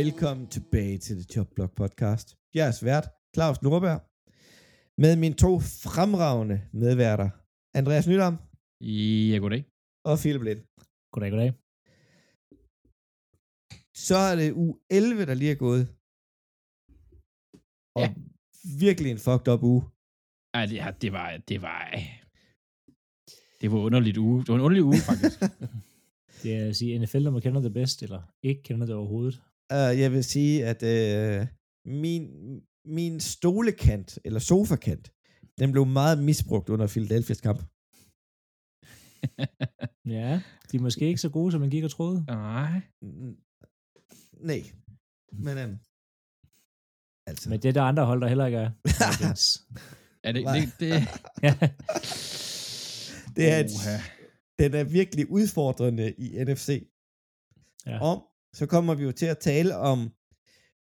Velkommen tilbage til The Top Block Podcast. Jeg er svært, Claus Nordberg, med mine to fremragende medværter, Andreas Nydam Ja, goddag. og Philip Lind. Goddag, goddag. Så er det uge 11, der lige er gået. Og Ja. virkelig en fucked up uge. Ej, det, ja, det var, det var, det var underligt uge. Det var en underlig uge, faktisk. Det er at sige, NFL, når man kender det bedst, eller ikke kender det overhovedet. Uh, jeg vil sige, at uh, min, min stolekant, eller sofakant, den blev meget misbrugt under Philadelphia's kamp. Ja, de er måske ikke så gode, som man gik og troede. Nej. Nej, men um, altså, Men det er der andre hold, der heller ikke er. Er det, det, det, det er et, den er virkelig udfordrende i NFC. Ja. Om, så kommer vi jo til at tale om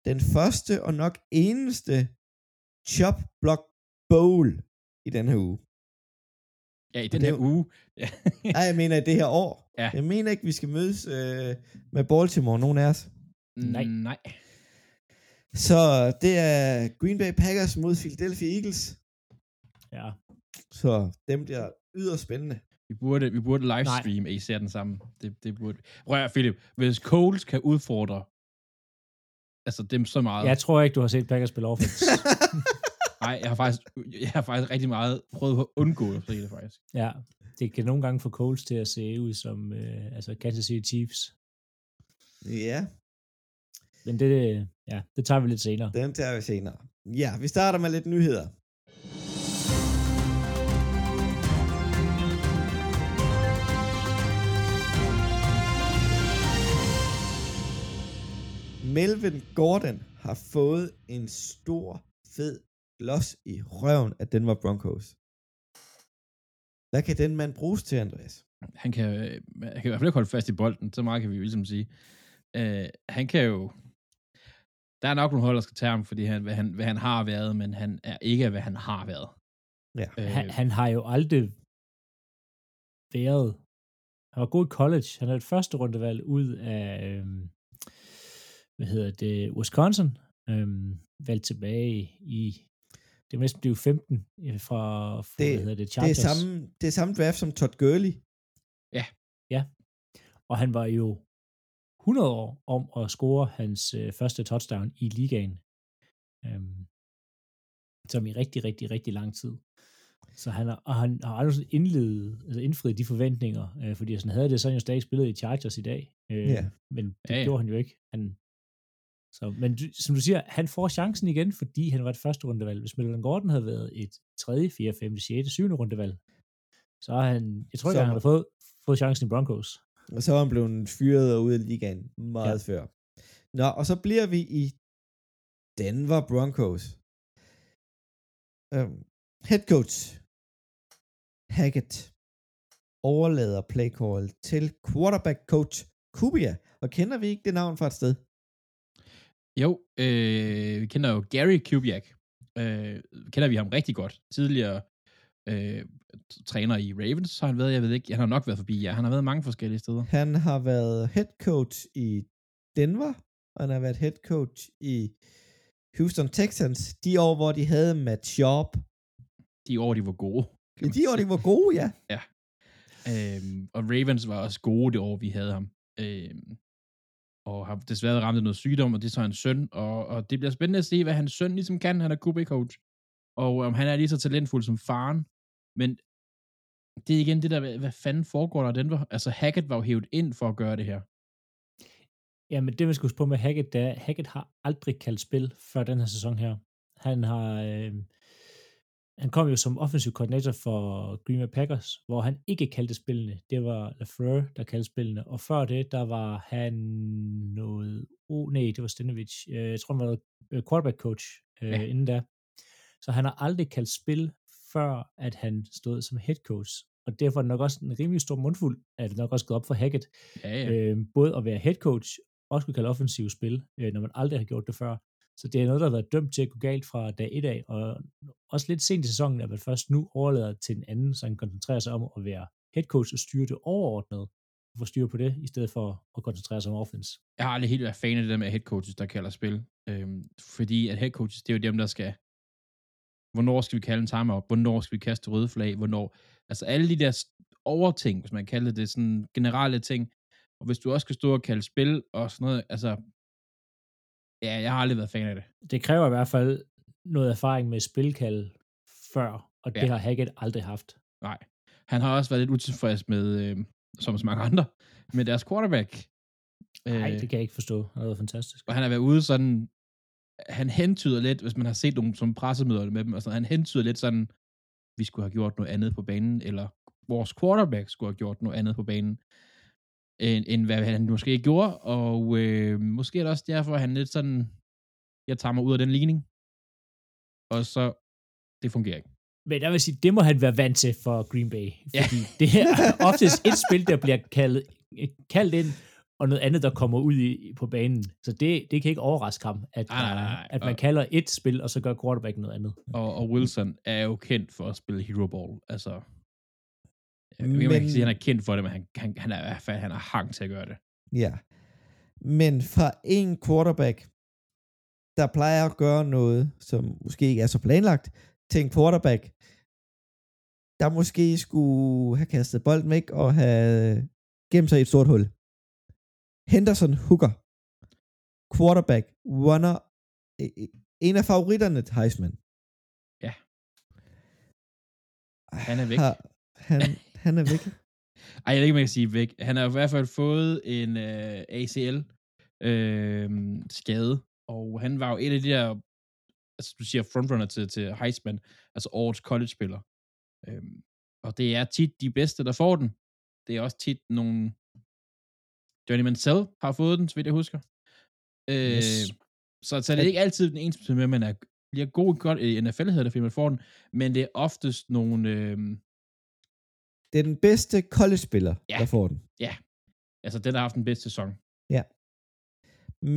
den første og nok eneste Chop Block Bowl i den her uge. Ja, i den er her uge. Ja. Nej, jeg mener i det her år. Ja. Jeg mener ikke, vi skal mødes øh, med Baltimore, nogen af os. Nej. Nej. Så det er Green Bay Packers mod Philadelphia Eagles. ja. Så dem bliver yderst spændende. Vi burde, vi burde livestream, at I ser den sammen. Det, det burde. Rør, Philip, hvis Coles kan udfordre altså dem så meget. Jeg tror ikke, du har set Packers spille offense. Nej, jeg har faktisk, jeg har faktisk rigtig meget prøvet på at undgå at se det, faktisk. ja, det kan nogle gange få Coles til at se ud som øh, altså Kansas City Chiefs. ja, Men det, ja, det tager vi lidt senere. dem tager vi senere. Ja, vi starter med lidt nyheder. Melvin Gordon har fået en stor, fed los i røven af Denver Broncos. Hvad kan den mand bruges til, Andreas? Han kan, han kan i hvert fald ikke holde fast i bolden, så meget kan vi jo ligesom sige. Uh, han kan jo... Der er nok nogle hold, der skal tage ham, fordi han, hvad, han, hvad han har været, men han er ikke, hvad han har været. Ja. Øh, Han, han har jo aldrig været... Han var god i college. Han er et første rundevalg ud af, øhm, hvad hedder det, Wisconsin. Øhm, valgt tilbage i, det er næsten blevet 15 øh, fra, fra Det- hvad hedder det, Det Chargers. er, samme, det er samme draft som Todd Gurley. Og han var jo 100 år om at score hans øh, første touchdown i ligaen. Øhm, som i rigtig, rigtig, rigtig lang tid. Så han har, og han har aldrig sådan indledet, altså indfriet de forventninger, øh, fordi han havde det, så havde han jo stadig spillet i Chargers i dag. Øh, Ja. Men det Ja, ja. gjorde han jo ikke. Han, så, men du, som du siger, han får chancen igen, fordi han var et første rundevalg. Hvis Melvin Gordon havde været et 3., 4., 5., 6., 7. rundevalg, så har han, jeg tror ikke, han havde fået, fået chancen i Broncos. Og så var han blevet fyret og ude af ligaen meget ja. før. Nå, og så bliver vi i Denver Broncos. Um, head coach Hackett overlader play call til quarterback coach Kubia. Og kender vi ikke det navn fra et sted? Jo, øh, vi kender jo Gary Kubiak. Øh, kender vi ham rigtig godt. Tidligere øh, træner i Ravens har han været, jeg ved ikke, han har nok været forbi, ja. Han har været mange forskellige steder. Han har været head coach i Denver, og han har været head coach i Houston Texans, de år, hvor de havde Matt Sharp. De år, de var gode. man De år, de var gode, ja. Øhm, og Ravens var også gode det år, vi havde ham. Øhm, og har desværre ramt af noget sygdom, og det er så hans søn. Og, og det bliver spændende at se, hvad hans søn ligesom kan. Han er QB-coach. Og øh, om han er lige så talentfuld som faren. Men det er igen det der, hvad, fanden foregår der den Denver? Altså Hackett var jo hævet ind for at gøre det her. Ja, men det man skal huske på med Hackett, det er, Hackett har aldrig kaldt spil før den her sæson her. Han har, øh, han kom jo som offensiv koordinator for Green Bay Packers, hvor han ikke kaldte spillene. Det var LaFleur, der kaldte spillene. Og før det, der var han noget... Oh, nej, det var Stenovich. Øh, Jeg tror, han var øh, quarterback coach øh, Ja. inden da. Så han har aldrig kaldt spil, før at han stod som head coach. Og derfor er det nok også en rimelig stor mundfuld, at det nok også gået op for Hackett, Ja, ja. øh, både at være head coach, og skulle kalde offensive spil, øh, når man aldrig har gjort det før. Så det er noget, der har været dømt til at gå galt fra dag 1 af, og også lidt sent i sæsonen, at man først nu overlader til den anden, så han koncentrerer sig om at være head coach og styre det overordnet, og få styr på det, i stedet for at koncentrere sig om offense. Jeg har aldrig helt været fan af det der med head coaches, der kalder spil. Øhm, fordi at head coaches, det er jo dem, der skal hvornår skal vi kalde en timeout, hvornår skal vi kaste røde flag, hvornår, altså alle de der overting, hvis man kalder det, sådan generelle ting, og hvis du også skal stå og kalde spil og sådan noget, altså, ja, jeg har aldrig været fan af det. Det kræver i hvert fald noget erfaring med spilkald før, og det Ja. har Hackett aldrig haft. Nej. Han har også været lidt utilfreds med, øh, som så mange andre, med deres quarterback. Nej, Øh, det kan jeg ikke forstå. Det har været fantastisk. Og han har været ude sådan, han hentyder lidt, hvis man har set nogle som pressemøder med dem, og sådan, han hentyder lidt sådan, vi skulle have gjort noget andet på banen, eller vores quarterback skulle have gjort noget andet på banen, end, end hvad han måske gjorde, og øh, måske er det også derfor, at han lidt sådan, jeg tager mig ud af den ligning, og så, det fungerer ikke. Men jeg vil sige, det må han være vant til for Green Bay. Ja. Fordi det er oftest et spil, der bliver kaldt, kaldt ind, og noget andet, der kommer ud i, på banen. Så det, det kan ikke overraske ham, at, Nej, nej, nej. at man Og- kalder et spil, og så gør quarterback noget andet. Og, og Wilson er jo kendt for at spille hero ball, altså, jeg kan sige, at han er kendt for det, men han, han, han er i hvert fald, han har hang til at gøre det. Ja. Men fra en quarterback, der plejer at gøre noget, som måske ikke er så planlagt, til en quarterback, der måske skulle have kastet bolden væk og have gemt sig i et stort hul. Henderson Hooker, quarterback, runner, e- e- en af favoritterne til Heisman. Ja. Han er væk. Har, han, han er væk. Ej, jeg ved ikke, jeg kan sige væk. Han har i hvert fald fået en øh, ACL øh, skade, og han var jo et af de der, altså du siger frontrunner til, til Heisman, altså årets college-spiller. Øh, og det er tit de bedste, der får den. Det er også tit nogle... Johnny Mansell har fået den, så vidt jeg husker. Øh, Yes. så, så det er ikke altid den eneste med, at man er, bliver god i NFL, hedder det, fordi man får den, men det er oftest nogle... Øh, Det er den bedste college-spiller, Ja. der får den. altså den, har haft den bedste sæson.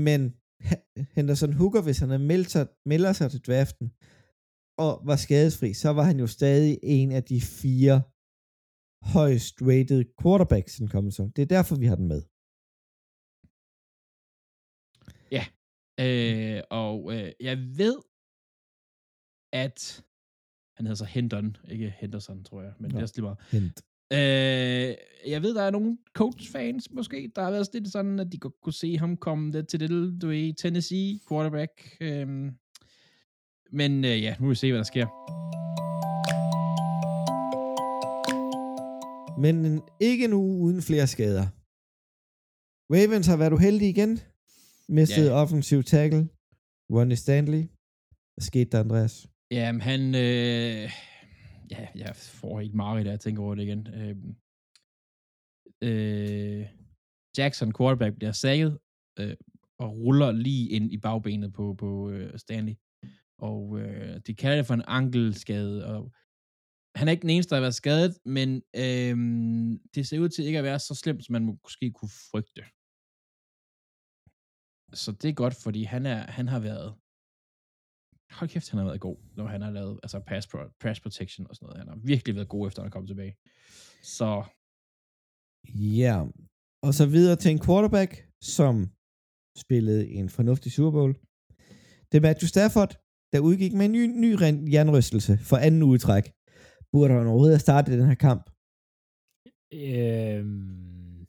Men H- Henderson Hooker, hvis han er meldt sig, melder sig til draften, og var skadesfri, så var han jo stadig en af de fire højst rated quarterbacks, den kom så. Det er derfor, vi har den med. Øh, og øh, jeg ved, at han hedder så Hendon, ikke Henderson, tror jeg, men Nå. det er lige. Hent. Øh, jeg ved, der er nogle Colts-fans måske, der har været lidt sådan, at de godt kunne se ham komme lidt til det, du ved, Tennessee quarterback. Øh, men øh, ja, nu vil vi se, hvad der sker. Men en- ikke nu uden flere skader. Ravens har været uheldige igen. Mistet Ja. offensiv tackle. Ronnie Stanley. Hvad skete der, Andreas? Jamen, han... Øh, ja, jeg får helt meget, da jeg tænker over det igen. Øh, øh, Jackson, quarterback, bliver sækket øh, og ruller lige ind i bagbenet på, på øh, Stanley. Og øh, de kalder det for en ankelskade. Og han er ikke den eneste, der har været skadet, men øh, det ser ud til ikke at være så slemt, som man måske kunne frygte. Så det er godt, fordi han, er, han har været hold kæft, han har været god, når han har lavet altså pass, pro, pass protection og sådan noget. Han har virkelig været god, efter han er kommet tilbage. Så Ja. Og så videre til en quarterback, som spillede en fornuftig Super Bowl. Det er Matthew Stafford, der udgik med en ny, ny jernrystelse for anden uge træk. Burde han overhovedet have startet den her kamp? Øhm,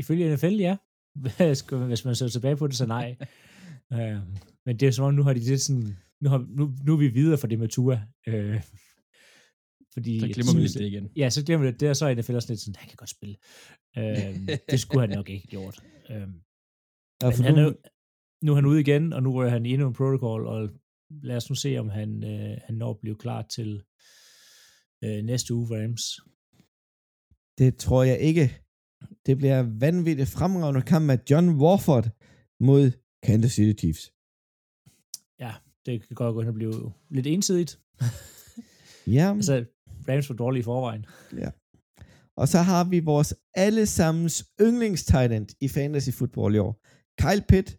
ifølge NFL, ja. Hvad skal- Hvis man ser tilbage på det, så nej. øhm, men det er som om, nu har de det sådan, nu, har, nu, nu er vi videre fra det med Tua. Øh, fordi så jeg glemmer vi lidt det igen. Ja, så glemmer vi det. Det er så er NFL også lidt sådan, han kan godt spille. Øhm, det skulle han nok ikke gjort. Og men for han nu, er, nu er han ude igen, og nu er han endnu en protocol, og lad os nu se, om han, øh, han når at blive klar til øh, næste uge Rams. det tror jeg ikke. Det bliver vanvittigt fremragende kamp med John Warford mod Kansas City Chiefs. Ja, det kan godt gå hen og blive lidt ensidigt. Ja, Altså, Rams var dårlige i forvejen. og så har vi vores allesammens yndlingstight i fantasy football i år. Kyle Pitt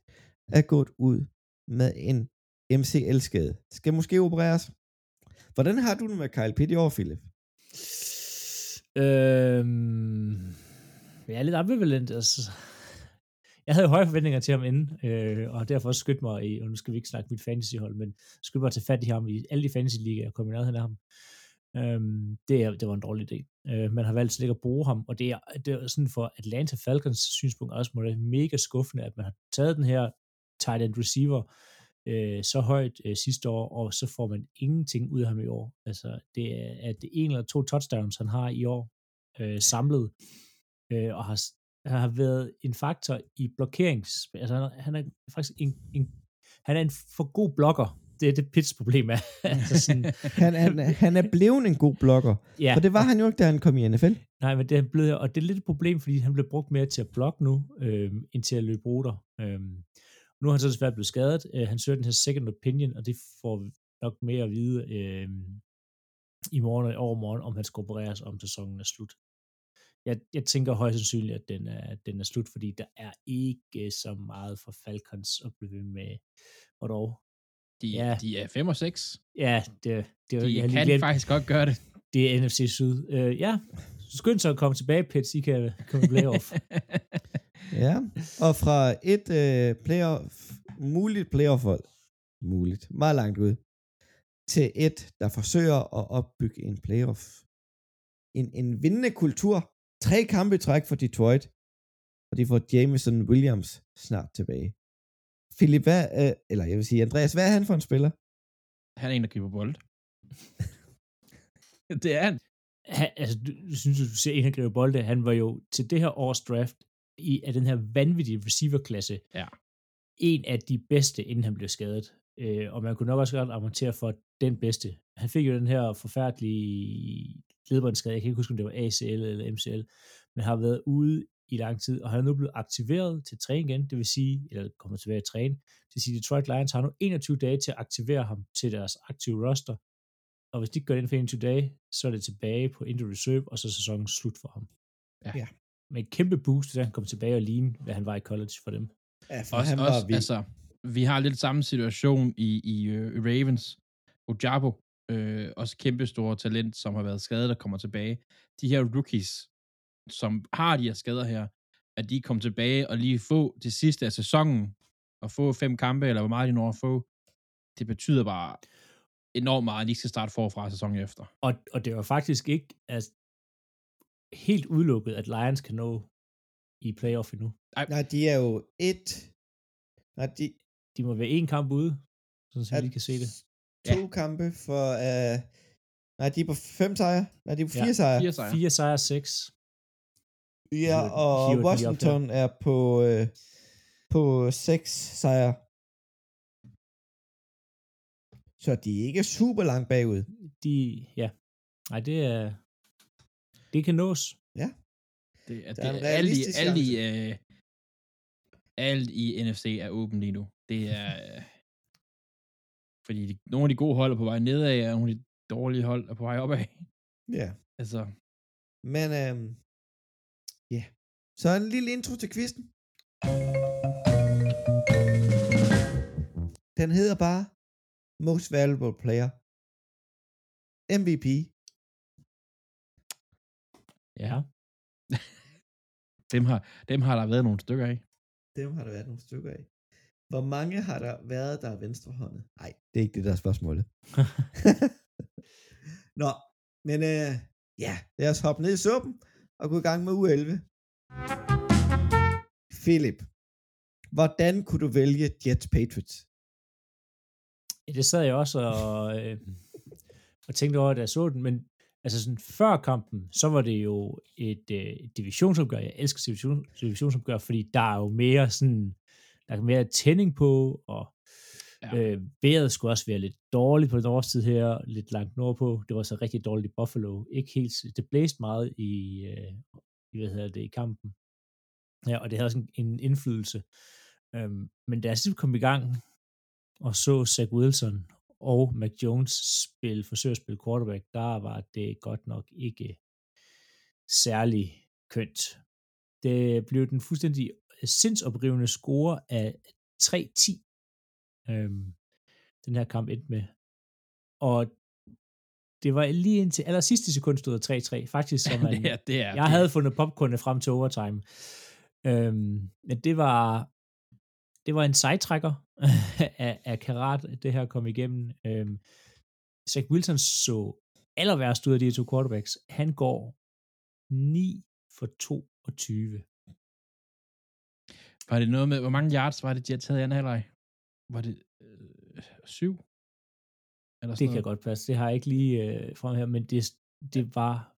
er gået ud med en MCL-skade. Skal måske opereres. Hvordan har du det med Kyle Pitt i år, Philip? Øhm, er lidt ambivalent. Altså, jeg havde høje forventninger til ham inden, øh, og derfor også mig i, og nu skal vi ikke snakke mit fantasyhold, men skødt mig at tage fat i ham i alle de fantasy-ligaer, jeg kom i nærheden af ham. Øhm, det, er, det var en dårlig idé. Øh, man har valgt slet ikke at bruge ham, og det er, det er sådan for Atlanta Falcons synspunkt også, må det er mega skuffende, at man har taget den her tight end receiver øh, så højt øh, sidste år, og så får man ingenting ud af ham i år. Altså, det er, at det en eller to touchdowns, han har i år øh, samlet, øh, og har, har været en faktor i blokerings... Altså, han er, han er faktisk en, en, han er en for god blokker, det er det Pitts problem er. altså sådan, Han, han, han er blevet en god blokker, ja, for det var han jo ikke, da han kom i NFL. nej, men det er blevet, og det er lidt et problem, fordi han blev brugt mere til at blokke nu, øh, end til at løbe ruter. Øh, nu er han så desværre blevet skadet. Øh, han søger den her second opinion, og det får vi nok mere at vide øh, i morgen og overmorgen, om han skal opereres, om sæsonen er slut. Jeg, jeg tænker højst sandsynligt, at den er, den er slut, fordi der er ikke så meget for Falcons at blive ved med. Og dog, De, Ja. de er 5 og 6. ja, det, det, er De jo- jeg kan glemt, faktisk godt gøre det. det er NFC Syd. Øh, ja, skynd sig at komme tilbage, Pets, I kan komme i playoff. Ja, og fra et øh, playoff, muligt playoff-hold, muligt, meget langt ud, til et, der forsøger at opbygge en playoff. En, en vindende kultur. Tre kampe i træk for Detroit, og de får Jameson Williams snart tilbage. Philip, hvad, øh, eller jeg vil sige, Andreas, hvad er han for en spiller? Han er en, der griber bold. det er han. han, altså, du, du synes, du ser en, han griber bolde. Han var jo til det her års draft i af den her vanvittige receiverklasse. Ja. En af de bedste, inden han blev skadet. Øh, og man kunne nok også godt argumentere for den bedste. Han fik jo den her forfærdelige ledbåndsskade. Jeg kan ikke huske, om det var ACL eller MCL, men har været ude i lang tid, og han er nu blevet aktiveret til at træne igen, det vil sige, eller kommer tilbage at træne, det vil sige, Detroit Lions har nu 21 dage til at aktivere ham til deres aktive roster, og hvis de ikke gør det inden for 21 dage, så er det tilbage på injury reserve, og så er sæsonen slut for ham. Ja. Ja. Med et kæmpe boost, hvis han kommer tilbage og ligne, hvad han var i college for dem. Ja, for Også, han også, var vild. altså, vi har lidt samme situation i, i uh, Ravens. Ojabo, øh, også kæmpe store talent, som har været skadet og kommer tilbage. De her rookies, som har de her skader her, at de kommer tilbage og lige få det sidste af sæsonen, og få fem kampe, eller hvor meget de når at få, det betyder bare enormt meget, at de ikke skal starte forfra sæsonen efter. Og, og det var faktisk ikke altså, helt udelukket, at Lions kan nå i playoff endnu. Nej, de er jo et... Nej, de, De må være en kamp ude, sådan så vi At- lige kan se det. To ja. kampe for... Uh, nej, de er på fem sejre. Nej, de er på fire Ja, sejre. Fire sejre. Fire sejre, seks. Ja, og hiver op Washington er på, øh, på seks sejre. Så de er ikke super langt bagud. De, ja. Nej, det er... Det kan nås. Det, er, det, er en er alt, i, realistisk alt, i, chance. øh, alt i NFC er åben lige nu. Det er... Fordi de, nogle af de gode hold er på vej nedad, og nogle af de dårlige hold er på vej opad. Ja. Altså, Men øhm, ja. Så en lille intro til quizzen. Den hedder bare Most Valuable Player. MVP. Ja. dem har, dem har der været nogle stykker af. Dem har der været nogle stykker af. Hvor mange har der været, der er venstrehåndet? Nej, det er ikke det, der er spørgsmålet. Nå, men øh, ja, lad os hoppe ned i suppen og gå i gang med u 11. Philip, hvordan kunne du vælge Jets Patriots? Ja, det sad jeg også og, øh, og tænkte over, da jeg så den, men altså sådan før kampen, så var det jo et, øh, et divisionsopgør. Jeg elsker division, divisionsopgør, fordi der er jo mere sådan, der er mere tænding på, og Ja. øh, vejret skulle også være lidt dårligt på den årstid her, lidt langt nordpå. Det var så rigtig dårligt i Buffalo. Ikke helt, det blæste meget i, øh, i hvad hedder det, i kampen. Ja, og det havde også en, en indflydelse. Øhm, men da jeg så kom i gang, og så Zach Wilson og Mac Jones spille, forsøge at spille quarterback, der var det godt nok ikke særlig kønt. Det blev den fuldstændig sindsoprivende score af 3-10, øhm, den her kamp endte med. Og det var lige indtil aller sidste sekund stod der 3-3, faktisk, så man, det er, det er, jeg havde fundet popcornene frem til overtime. Øhm, men det var, det var en sejtrækker af, af karat, det her kom igennem. Øhm, Zach Wilson så aller værst ud af de to quarterbacks. Han går 9 for 22. Var det noget med, hvor mange yards var det, de havde taget i anden halvleg? Var det øh, syv? Eller Det kan godt passe. Det har jeg ikke lige øh, frem her, men det, det var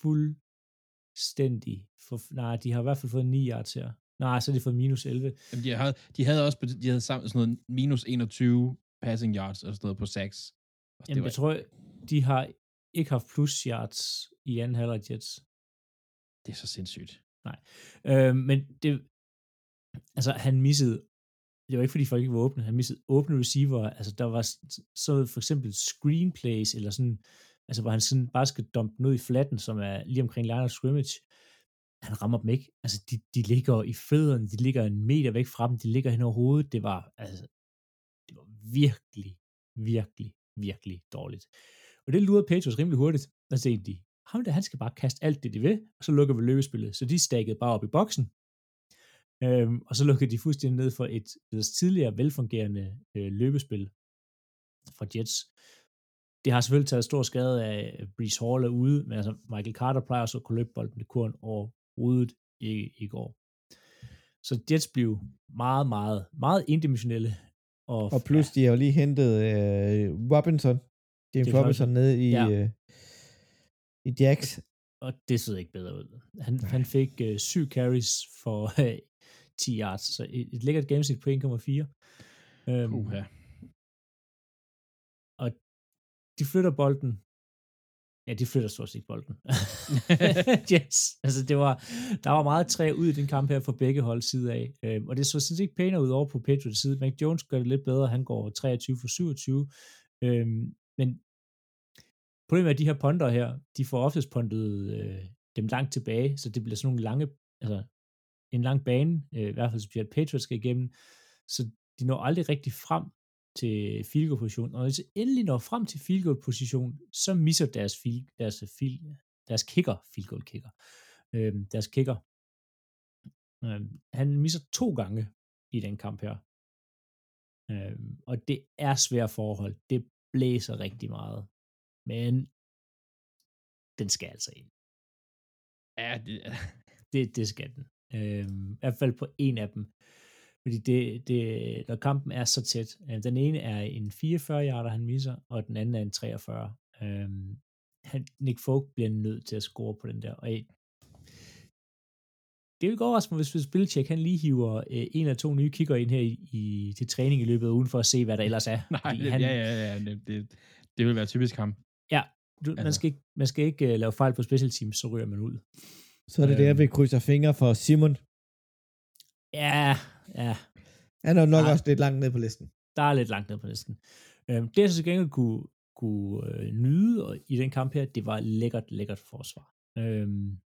fuldstændig... For, nej, de har i hvert fald fået 9 yards her. Nej, så har de fået minus 11. Jamen, de, havde, de havde også de havde sammen sådan noget minus 21 passing yards og sådan noget på 6. Jamen, jeg tror, de har ikke haft plus yards i anden halvleg Jets. Det er så sindssygt. Nej. Øh, men det, altså han missede, det var ikke fordi folk ikke var åbne, han missede åbne receiver, altså der var så for eksempel screenplays, eller sådan, altså hvor han sådan bare skal dumpe ned i flatten, som er lige omkring line of scrimmage, han rammer dem ikke. Altså, de, de ligger i fødderne, de ligger en meter væk fra dem, de ligger hen over hovedet. Det var, altså, det var virkelig, virkelig, virkelig dårligt. Og det lurede Patriots rimelig hurtigt. Der tænkte de, ham der, han skal bare kaste alt det, de vil, og så lukker vi løbespillet. Så de stakkede bare op i boksen, øhm, og så lukkede de fuldstændig ned for et deres tidligere velfungerende øh, løbespil fra Jets. Det har selvfølgelig taget stor skade af Brees Hall er ude, men altså Michael Carter plejer så at kunne løbe bolden i kurven overhovedet i, i går. Så Jets blev meget, meget, meget indimensionelle. Og, og plus, ja. de har jo lige hentet øh, Robinson, James Robinson, Robinson ned i, ja. øh, i Jacks. Og det så ikke bedre ud. Han, han fik øh, syv carries for øh, 10 yards, så et, et lækkert gennemsnit på 1,4. Øhm, uh-huh. Og de flytter bolden. Ja, de flytter stort set bolden. yes. Altså, det var, der var meget træ ud i den kamp her for begge hold side af. Øhm, og det så sådan ikke pænere ud over på Patriots side. Mac Jones gør det lidt bedre. Han går 23 for 27. Øhm, men problemet er, at de her ponder her, de får oftest pondet øh, dem langt tilbage, så det bliver sådan nogle lange, altså en lang bane, øh, i hvert fald specielt Patriots skal igennem, så de når aldrig rigtig frem til field goal position, og når de endelig når frem til field goal position, så misser deres, field, deres, field, deres kicker, field goal kicker, øh, deres kicker, øh, han misser to gange i den kamp her. Øh, og det er svært forhold. Det blæser rigtig meget. Men den skal altså ind. Ja, det, det, det skal den. Øh, I hvert fald på en af dem. Fordi det, det, når kampen er så tæt. Øh, den ene er en 44 yarder, han misser, og den anden er en 43. Øh, han, Nick Folk bliver nødt til at score på den der. Og jeg, det vil gå mig, hvis, Belichick han lige hiver øh, en eller to nye kigger ind her i, i, til træning i løbet af ugen, for at se, hvad der ellers er. Nej, det, han, ja, ja, ja. Det, det, det vil være typisk ham. Ja, du, altså. man skal ikke, man skal ikke uh, lave fejl på special teams, så ryger man ud. Så er det øhm, der, vi krydser fingre for Simon. Ja, ja. Han er nok ja. også lidt langt ned på listen. Der er lidt langt ned på listen. Øhm, det, jeg så gengæld kunne, kunne øh, nyde i den kamp her, det var lækkert, lækkert forsvar. Øhm,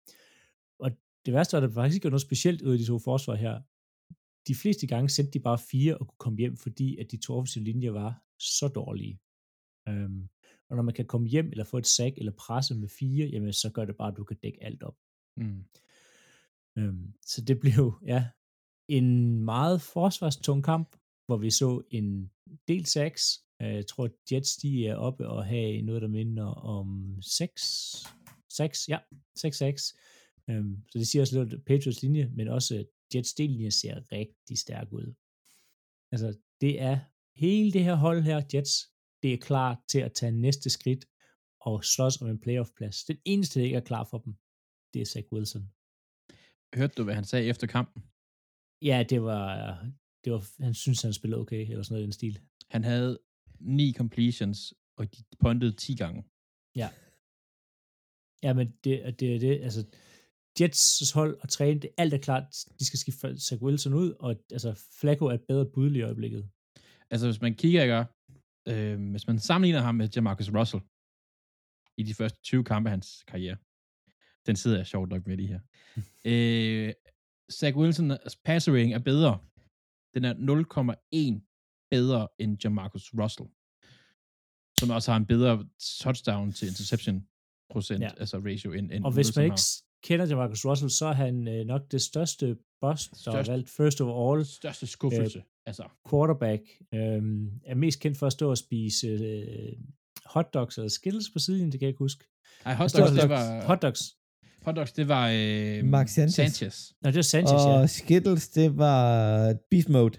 og det værste var, at der faktisk ikke var noget specielt ud af de to forsvar her. De fleste gange sendte de bare fire og kunne komme hjem, fordi at de to offensive linjer var så dårlige. Øhm, og når man kan komme hjem eller få et sack eller presse med fire, jamen så gør det bare, at du kan dække alt op. Mm. Øhm, så det blev, ja, en meget forsvarstung kamp, hvor vi så en del 6. Øh, jeg tror, Jets de er oppe og have noget, der minder om 6, 6, ja, 6-6. Øhm, så det siger også lidt Patriots linje, men også Jets dellinje ser rigtig stærk ud. Altså, det er hele det her hold her, Jets, det er klar til at tage næste skridt og slås om en playoff-plads. Den eneste, der ikke er klar for dem, det er Zach Wilson. Hørte du, hvad han sagde efter kampen? Ja, det var, det var han synes, han spillede okay, eller sådan noget i den stil. Han havde ni completions, og de puntede 10 gange. Ja. Ja, men det, det er det, altså, Jets hold og træne, det, alt er klart, de skal skifte Zach Wilson ud, og altså, Flacco er et bedre bud i øjeblikket. Altså, hvis man kigger, ikke, øh, hvis man sammenligner ham med Jamarcus Russell, i de første 20 kampe af hans karriere, den sidder jeg sjovt nok med lige her. øh, Zach Wilsons passer rating er bedre. Den er 0,1 bedre end Jamarcus Russell. som også har en bedre touchdown til interception procent, Ja. altså ratio, end, end Og hvis man ikke kender til Marcus Russell, så er han øh, nok det største boss, der er Største- valgt first overall har. Største skuffelse. Øh, altså, quarterback. Øhm, er mest kendt for at stå og spise øh, hotdogs eller skittles på siden, det kan jeg ikke huske. ej, hot Der dogs, står- det var, Hotdogs. Hot dogs, det var øh, Mark Sanchez. Sanchez. Nå, det var Sanchez, Og ja. Skittles, det var Beast Mode.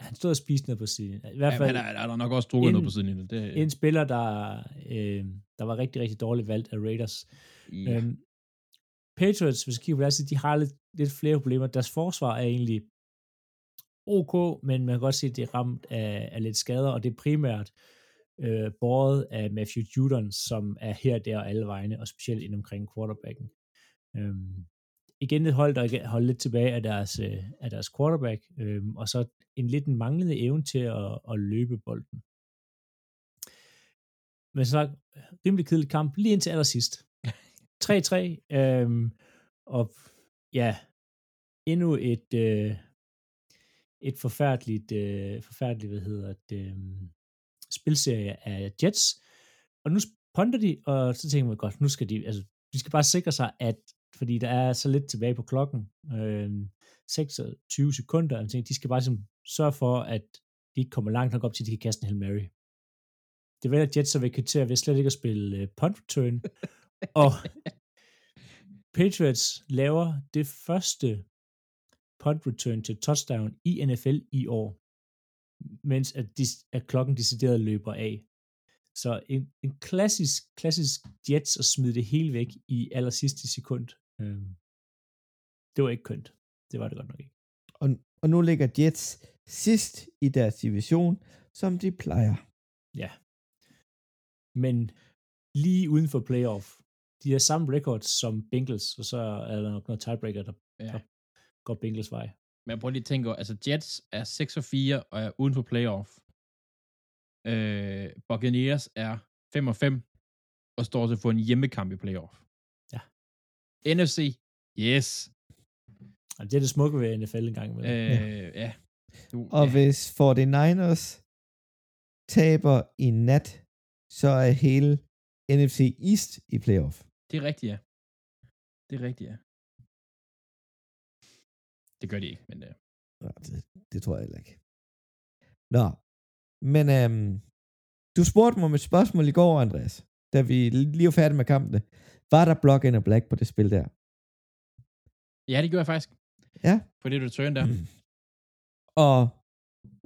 Han stod og spiste noget på siden. I hvert Ja, fald han er, han er nok også drukket en- noget på siden. Det, en spiller, der, øh, der var rigtig, rigtig dårligt valgt af Raiders. ja. Øhm, Patriots, hvis vi kigger på deres de har lidt, lidt flere problemer. Deres forsvar er egentlig ok, men man kan godt se, at det er ramt af, af lidt skader, og det er primært øh, båret af Matthew Judon, som er her, der og alle vegne, og specielt ind omkring quarterbacken. Øhm, igen et hold, der holdt lidt tilbage af deres, øh, af deres quarterback, øhm, og så en lidt en manglende evne til at, at løbe bolden. Men så rimelig kedelig kamp, lige indtil allersidst. 3-3, øhm, og ja, endnu et, øh, et forfærdeligt, øh, forfærdeligt, hvad hedder det, øh, spilserie af Jets, og nu ponder de, og så tænker man godt, nu skal de, altså, de skal bare sikre sig, at, fordi der er så lidt tilbage på klokken, øh, 26 sekunder, og tænker, de skal bare ligesom sørge for, at de ikke kommer langt nok op til, at de kan kaste en Hail Mary. Det vælger Jets så vil kvittere ved slet ikke at spille øh, punt return, og Patriots laver det første punt return til touchdown i NFL i år, mens at, de, at klokken decideret løber af. Så en, en klassisk, klassisk Jets at smide det hele væk i aller sidste sekund. Øhm, det var ikke kønt. Det var det godt nok ikke. Og, og nu ligger Jets sidst i deres division, som de plejer. Ja. Men lige uden for playoff, de har samme record som Bengals, og så er der nok noget tiebreaker, der Ja. går Bengals vej. Men prøv lige at tænke over, altså Jets er 6 og 4 og er uden for playoff. Øh, Buccaneers er 5 og 5 og står til at få en hjemmekamp i playoff. Ja. NFC, yes. Og det er det smukke ved NFL en gang imellem. Øh, ja. Du, Og ja. hvis 49ers taber i nat, så er hele NFC East i playoff. Det er rigtigt, ja. Det er rigtigt, ja. Det gør de ikke, men øh, Nå, det, det tror jeg heller ikke. Nå, men øhm, du spurgte mig om et spørgsmål i går, Andreas, da vi lige var færdige med kampene. Var der block and black på det spil der? ja, det gjorde jeg faktisk. Ja. På det return der. Og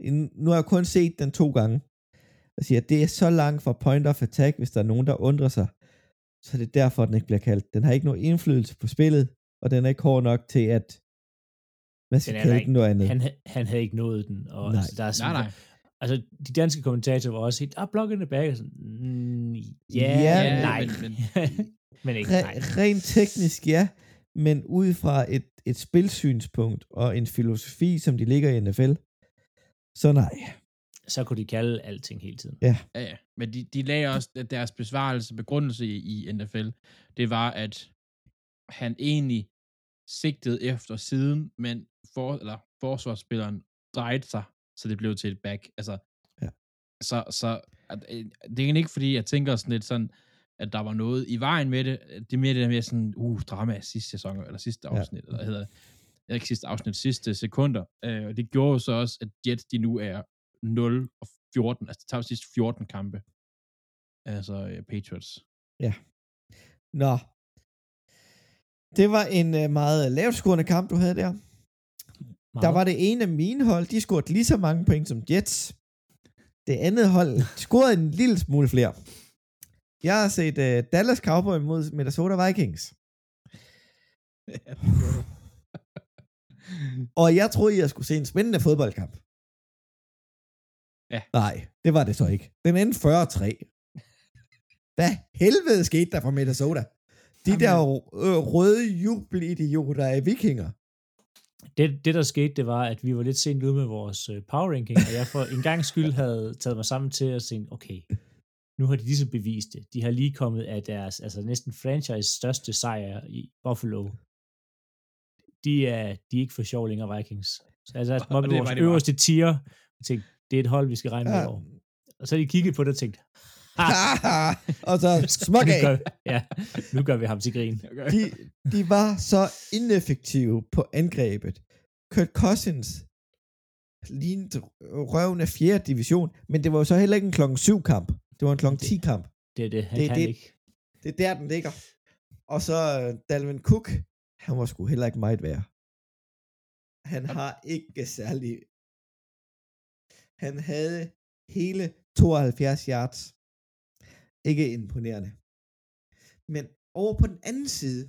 en- nu har jeg kun set den to gange. Og siger, at det er så langt fra point of attack, hvis der er nogen, der undrer sig. Så det er derfor, den ikke bliver kaldt. Den har ikke nogen indflydelse på spillet, og den er ikke hård nok til, at man skal kalde den noget andet. Han, ha- han havde ikke nået den. Og Nej. altså, der er Nej, sådan, nej. Altså, de danske kommentatorer var også helt, ah, blokken er back. Og Sådan, mm, ja, Ja, ja, nej. men- Men, men- ikke, Re- nej. rent teknisk, ja, men ud fra et, et spilsynspunkt og en filosofi, som de ligger i NFL, så nej. Så kunne de kalde alting hele tiden. Ja, ja. Men de, de lagde også at deres besvarelse, begrundelse i, i NFL, det var, at han egentlig sigtede efter siden, men for, eller forsvarsspilleren drejede sig, så det blev til et back. Altså, Ja. så, så at, øh, det er ikke, fordi jeg tænker sådan lidt sådan, at der var noget i vejen med det. Det er mere det der med sådan, uh, drama sidste sæson, eller sidste Ja. afsnit, eller hvad hedder det, ikke sidste afsnit, sidste sekunder. Øh, og det gjorde jo så også, at Jets, de nu er 0 og 14, altså de tager sidste 14 kampe. Altså øh, Patriots. Nå. Det var en uh, meget lavt scorende kamp, du havde der. Meget. Der var det ene af mine hold, de scorede lige så mange point som Jets. Det andet hold scorede en lille smule flere. Jeg har set uh, Dallas Cowboys mod Minnesota Vikings. Og jeg troede, jeg skulle se en spændende fodboldkamp. Ja. Nej, det var det så ikke. Den endte 40-3. Hvad helvede skete der for Minnesota? De Jamen- der øh, røde jubelidioter af vikinger. Det, det, der skete, det var, at vi var lidt sent ude med vores øh, power ranking, og jeg for en gang skyld havde taget mig sammen til at tænke, okay, nu har de ligesom bevist det. De har lige kommet af deres, altså næsten franchise største sejr i Buffalo. De er, de er ikke for sjov længere, Vikings. Så altså, Og- og, og vores det øverste tier, jeg tænkte, det er et hold, vi skal regne med Ja, over. og så de kiggede på det og tænkte, og så smuk nu af. gør, ja, nu gør vi ham til grin. De, de var så ineffektive på angrebet. Kurt Cousins lignede røven af 4. division, men det var jo så heller ikke en klokken 7 kamp. Det var en klokken 10 kamp. Det er det, han Det kan det. ikke. Det er der, den ligger. Og så øh, Dalvin Cook, han var sgu heller ikke meget værd. Han har ikke særlig... Han havde hele 72 yards. Ikke imponerende. Men over på den anden side,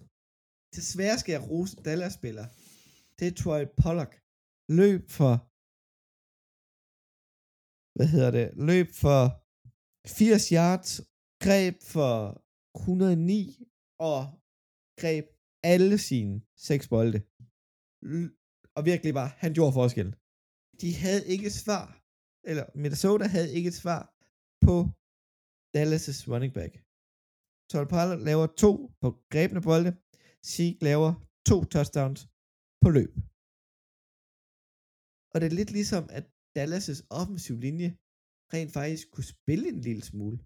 desværre skal jeg rose Dallas-spiller. Det er Troy Pollock. Løb for... Hvad hedder det? Løb for 80 yards. Greb for 109 og greb alle sine seks bolde. Og virkelig bare, han gjorde forskellen. De havde ikke et svar, eller Minnesota havde ikke et svar på Dallas' running back. Tolpal Pollard laver to på grebne bolde. Sieg laver to touchdowns på løb. Og det er lidt ligesom, at Dallas' offensiv linje rent faktisk kunne spille en lille smule.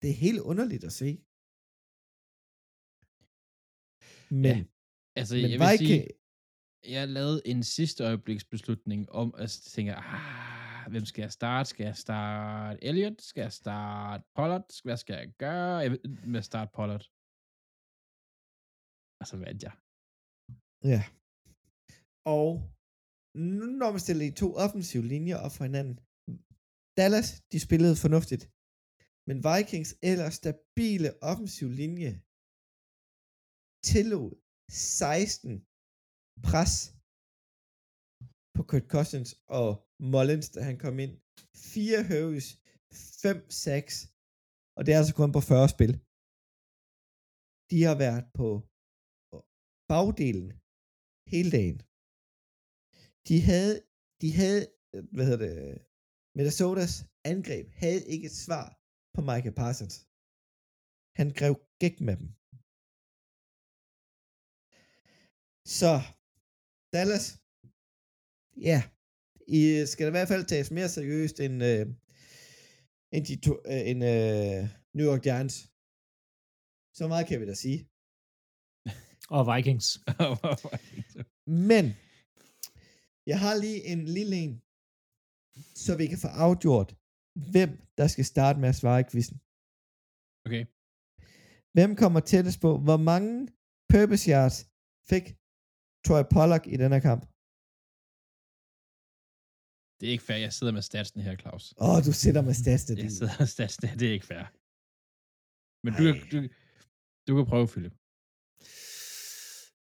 Det er helt underligt at se. Men, ja, Altså, men jeg vil Viking, sige, jeg lavede en sidste øjebliksbeslutning om, at jeg tænker, ah, hvem skal jeg starte? Skal jeg starte Elliot? Skal jeg starte Pollard? Hvad skal jeg gøre? Jeg vil med at starte Pollard. Og så vandt jeg. Ja. Og nu når man stiller de to offensive linjer op for hinanden. Dallas, de spillede fornuftigt. Men Vikings ellers stabile offensiv linje tillod 16 pres på Kurt Cousins og Mullins, da han kom ind. 4 høves, 5 sacks, og det er altså kun på 40 spil. De har været på bagdelen hele dagen. De havde, de havde, hvad hedder det, Minnesotas angreb havde ikke et svar på Michael Parsons. Han grev gæk med dem. Så, Dallas, ja, I skal i hvert fald tages mere seriøst end, øh, end, de to, øh, end øh, New York Giants. Så meget kan vi da sige. Og Vikings. Men, jeg har lige en lille en, så vi kan få afgjort, hvem der skal starte med at svare i quizzen. okay. Hvem kommer tættest på, hvor mange purpose yards fik Troy Pollock i denne kamp? Det er ikke fair. Jeg sidder med statsen her, Claus. Åh, oh, du sidder med statsene. Jeg sidder med statsen her. Det er ikke fair. Men du, du, du kan prøve, Philip.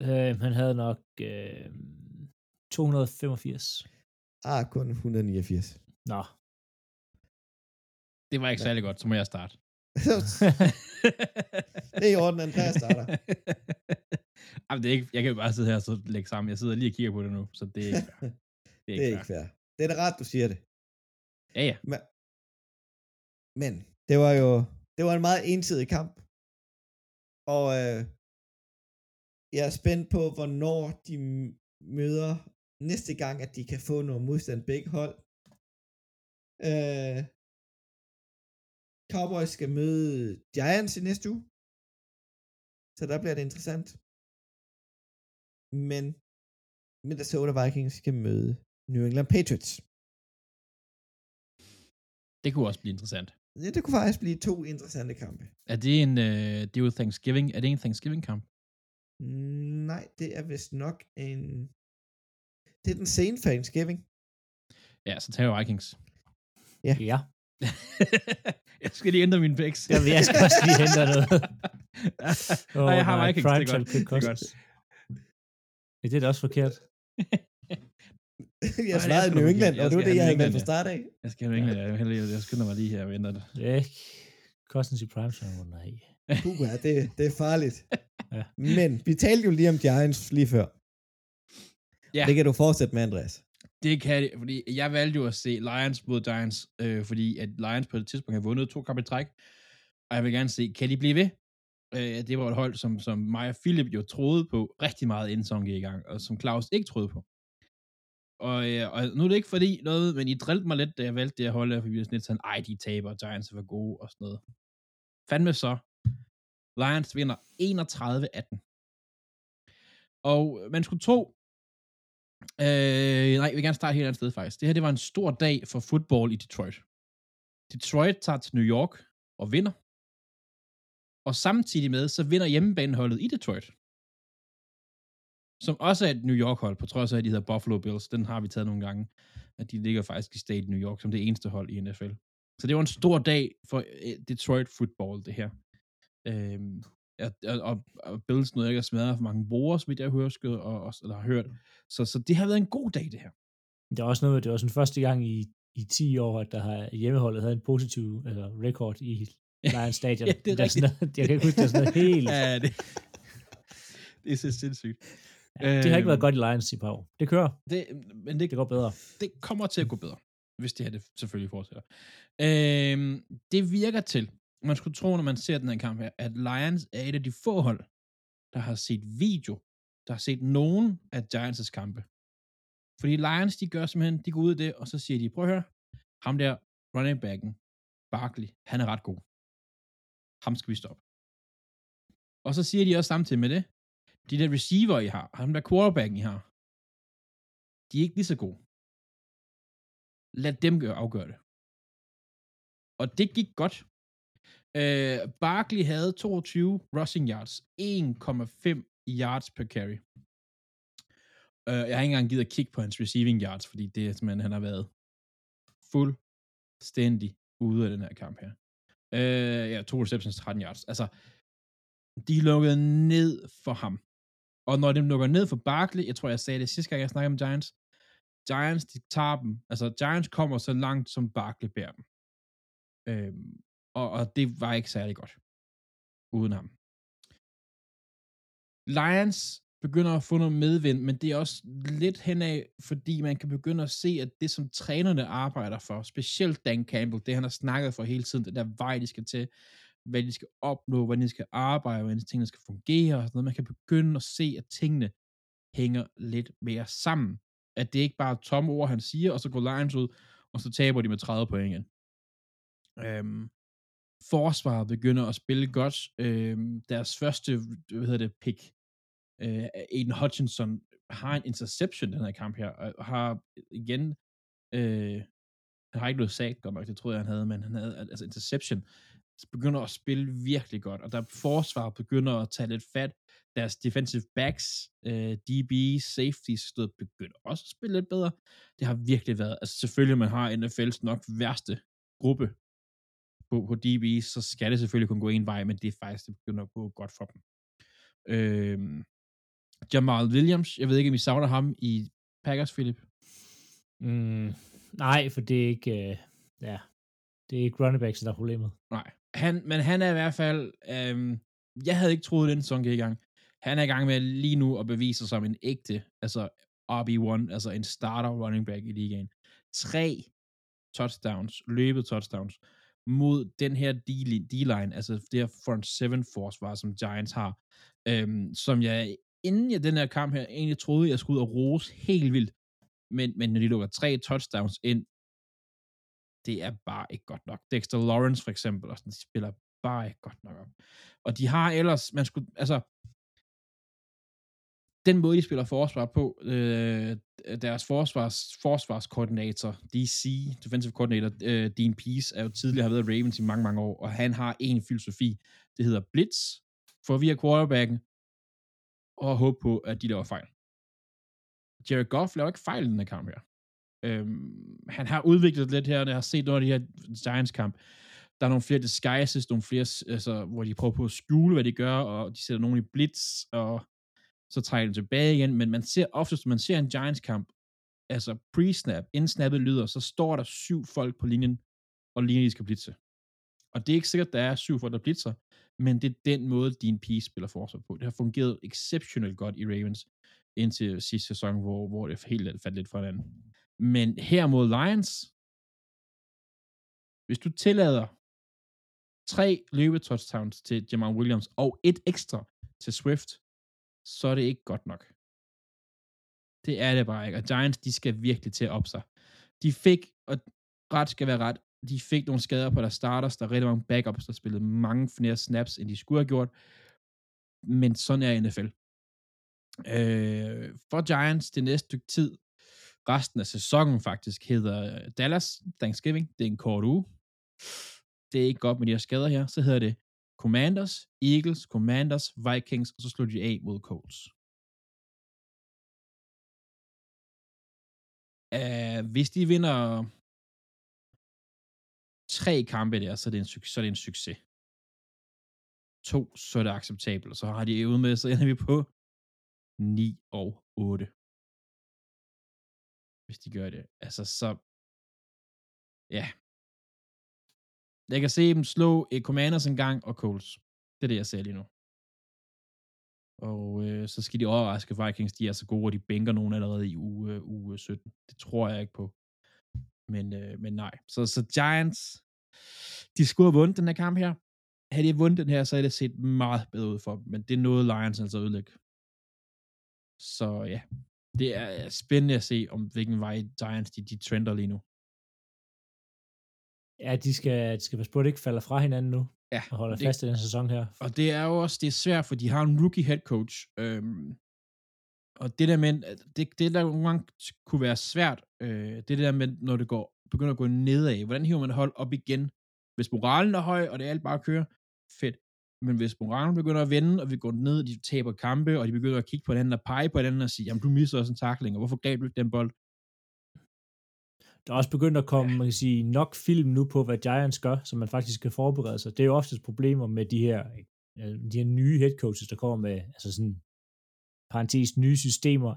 Øh, han havde nok øh, 285. Ah, kun 189. Nå. Det var ikke særlig godt, så må jeg starte. det er i orden, Andreas starter. Jamen, det er ikke, jeg kan jo bare sidde her og så lægge sammen. Jeg sidder lige og kigger på det nu, så det er ikke fair. Det er Det ikke, er ikke fair. Det er da ret, du siger det. Ja, ja. Men, men det var jo det var en meget ensidig kamp. Og øh, jeg er spændt på, hvornår de møder næste gang, at de kan få noget modstand begge hold. Øh, Cowboys skal møde Giants i næste uge. Så der bliver det interessant. Men Minnesota Vikings skal møde New England Patriots. Det kunne også blive interessant. Ja, det kunne faktisk blive to interessante kampe. Er det en, øh, det er jo Thanksgiving, er det en Thanksgiving-kamp? Mm, Nej, det er vist nok en... Det er den sene Thanksgiving. Ja, så tager jeg Vikings. Ja. jeg skal lige ændre min picks. Ja, jeg skal også lige hente noget. Nej, jeg har nej, Vikings, det er godt. Det er godt. Ja, det er da også forkert. jeg svarede New England, og Jeg det var det, jeg havde valgt fra start af. Jeg skal have England, jeg, heldig, jeg skynder mig lige her og venter det. Ja, ikke? Cousins i primetime, oh, nej. Puh, ja, det, det er farligt. Ja. Men vi talte jo lige om Giants lige før. Ja. Det kan du fortsætte med, Andreas. Det kan det, fordi jeg valgte jo at se Lions mod Giants, øh, fordi at Lions på et tidspunkt har vundet to kampe i træk, og jeg vil gerne se, kan de blive ved? Øh, det var et hold, som, som mig og Philip jo troede på rigtig meget, inden sæsonen gik i gang, og som Claus ikke troede på. Og, øh, og nu er det ikke fordi noget, men I drillede mig lidt, da jeg valgte det at holde, for vi var sådan lidt sådan, ej, de taber, Giants for gode, og sådan noget. Fandme så. Lions vinder 31-18. Og man skulle tro, øh, nej, jeg vil gerne starte et helt andet sted faktisk. Det her, det var en stor dag for fodbold i Detroit. Detroit tager til New York og vinder. Og samtidig med, så vinder hjemmebaneholdet i Detroit. Som også er et New York-hold, på trods af, at de hedder Buffalo Bills. Den har vi taget nogle gange. At de ligger faktisk i state New York, som det eneste hold i NFL. Så det var en stor dag for øh, Detroit football, det her. Øhm, og, og, og Bills noget ikke at smadre for mange brugere, vidt jeg hørt, og, og, eller har hørt. Så, så det har været en god dag, det her. Det er også noget, det var sådan første gang i, i 10 år, at der har hjemmeholdet havde en positiv eller record i Lions Stadion. ja, det er der er sådan noget, jeg kan ikke huske, det er sådan noget helt... ja, det, det er så sindssygt. Ja, det har ikke været Øhm, godt i Lions i par år. Det kører. Det, men det, Det går bedre. det kommer til at gå bedre, hvis det her det selvfølgelig fortsætter. Øhm, det virker til, man skulle tro, når man ser den her kamp her, at Lions er et af de få hold, der har set video, der har set nogen af Giants' kampe. Fordi Lions, de gør simpelthen, de går ud af det, og så siger de, prøv at høre, ham der running backen, Barkley, han er ret god. Ham skal vi stoppe. Og så siger de også samtidig med det, de der receiver, I har, ham der quarterbacken, I har, de er ikke lige så gode. Lad dem gøre, afgøre det. Og det gik godt. Øh, Barkley havde 22 rushing yards, 1,5 yards per carry. Øh, jeg har ikke engang givet at kigge på hans receiving yards, fordi det er simpelthen, han har været fuldstændig ude af den her kamp her. Øh, ja, to receptions, 13 yards. Altså, de lukkede ned for ham. Og når de lukker ned for Barkley, jeg tror, jeg sagde det sidste gang, jeg snakkede om Giants, Giants, de tager dem. Altså, Giants kommer så langt, som Barkley bærer dem. Øhm, og, og det var ikke særlig godt. Uden ham. Lions begynder at få noget medvind, men det er også lidt henad, fordi man kan begynde at se, at det, som trænerne arbejder for, specielt Dan Campbell, det han har snakket for hele tiden, den der vej, de skal til, hvad de skal opnå, hvordan de skal arbejde, hvordan tingene skal fungere, og sådan noget. Man kan begynde at se, at tingene hænger lidt mere sammen. At det ikke bare er tomme ord, han siger, og så går Lions ud, og så taber de med 30 point igen. Øhm, forsvaret begynder at spille godt. Øh, deres første, hvad hedder det, pick, øh, Aiden Hutchinson, har en interception den her kamp her, og har igen, øh, han har ikke noget sagt godt nok, det troede jeg, han havde, men han havde altså interception, begynder at spille virkelig godt, og der forsvar begynder at tage lidt fat. Deres defensive backs, øh, DB, safeties, stod begynder også at spille lidt bedre. Det har virkelig været, altså selvfølgelig, man har NFL's nok værste gruppe på, på DB, så skal det selvfølgelig kun gå en vej, men det er faktisk, det begynder at gå godt for dem. Øh, Jamal Williams, jeg ved ikke, om I savner ham i Packers, Philip? Mm, nej, for det er ikke... Øh, ja, det er ikke running backs, der er problemet. Nej. Han, men han er i hvert fald, øhm, jeg havde ikke troet, den sæson gik i gang. Han er i gang med lige nu at bevise sig som en ægte, altså RB1, altså en starter running back i ligaen. Tre touchdowns, løbet touchdowns, mod den her D-line, altså det her front seven forsvar, som Giants har, øhm, som jeg, inden jeg den her kamp her, egentlig troede, jeg skulle ud og rose helt vildt. Men, men når de lukker tre touchdowns ind, det er bare ikke godt nok. Dexter Lawrence for eksempel, og sådan, de spiller bare ikke godt nok op. Og de har ellers, man skulle, altså, den måde, de spiller forsvar på, øh, deres forsvars, forsvarskoordinator, DC, defensive coordinator, øh, Dean Pease, er jo tidligere har været Ravens i mange, mange år, og han har en filosofi, det hedder Blitz, for via quarterbacken, og håbe på, at de laver fejl. Jared Goff laver ikke fejl i den her kamp her. Øhm, han har udviklet lidt her, jeg har set nogle af de her Giants-kamp. Der er nogle flere disguises, nogle flere, altså, hvor de prøver på at skjule, hvad de gør, og de sætter nogen i blitz, og så trækker den tilbage igen, men man ser oftest, når man ser en Giants-kamp, altså pre-snap, inden snappet lyder, så står der syv folk på linjen, og linjen, de skal blitse. Og det er ikke sikkert, at der er syv folk, der blitzer, men det er den måde, din pige spiller forsvar på. Det har fungeret exceptionelt godt i Ravens, indtil sidste sæson, hvor, hvor det helt faldt lidt fra hinanden. Men her mod Lions, hvis du tillader tre løbetouchdowns til Jamal Williams og et ekstra til Swift, så er det ikke godt nok. Det er det bare ikke. Og Giants, de skal virkelig til at op sig. De fik, og ret skal være ret, de fik nogle skader på deres starters. Der er rigtig mange backups, der spillede mange flere snaps, end de skulle have gjort. Men sådan er NFL. Øh, for Giants det næste stykke tid, resten af sæsonen faktisk, hedder øh, Dallas Thanksgiving. Det er en kort uge. Det er ikke godt med de her skader her. Så hedder det Commanders, Eagles, Commanders, Vikings, og så slutter de af mod Colts. Uh, hvis de vinder tre kampe der, så er det en, så er det en succes. To, så er det acceptabelt. Og så har de ude med, så ender vi på 9 og 8. Hvis de gør det. Altså, så... Ja. Jeg kan se dem slå et Commanders en gang og Coles. Det er det, jeg ser lige nu. Og øh, så skal de overraske Vikings, de er så gode, og de bænker nogen allerede i uge, øh, uge 17. Det tror jeg ikke på. Men, øh, men nej. Så, så Giants, de skulle have vundet den her kamp her. Havde de vundet den her, så havde det set meget bedre ud for dem. Men det nåede Lions altså ødelægge. Så ja, det er øh, spændende at se, om hvilken vej Giants de, de trender lige nu. Ja, de skal, de skal passe på, at det ikke falder fra hinanden nu. Ja, og holder det, fast i den sæson her. Og det er jo også det er svært, for de har en rookie head coach. Øhm, og det der med, det, det der nogle gange kunne være svært, øh, det der med, når det går, begynder at gå nedad, hvordan hiver man hold op igen? Hvis moralen er høj, og det er alt bare at køre, fedt. Men hvis moralen begynder at vende, og vi går ned, og de taber kampe, og de begynder at kigge på den og pege på den og sige, jamen du misser også en takling, og hvorfor greb du ikke den bold? Der er også begyndt at komme, ja. man kan sige, nok film nu på, hvad Giants gør, så man faktisk kan forberede sig. Det er jo ofte problemer med de her, de her nye head coaches, der kommer med, altså sådan, parentes, nye systemer.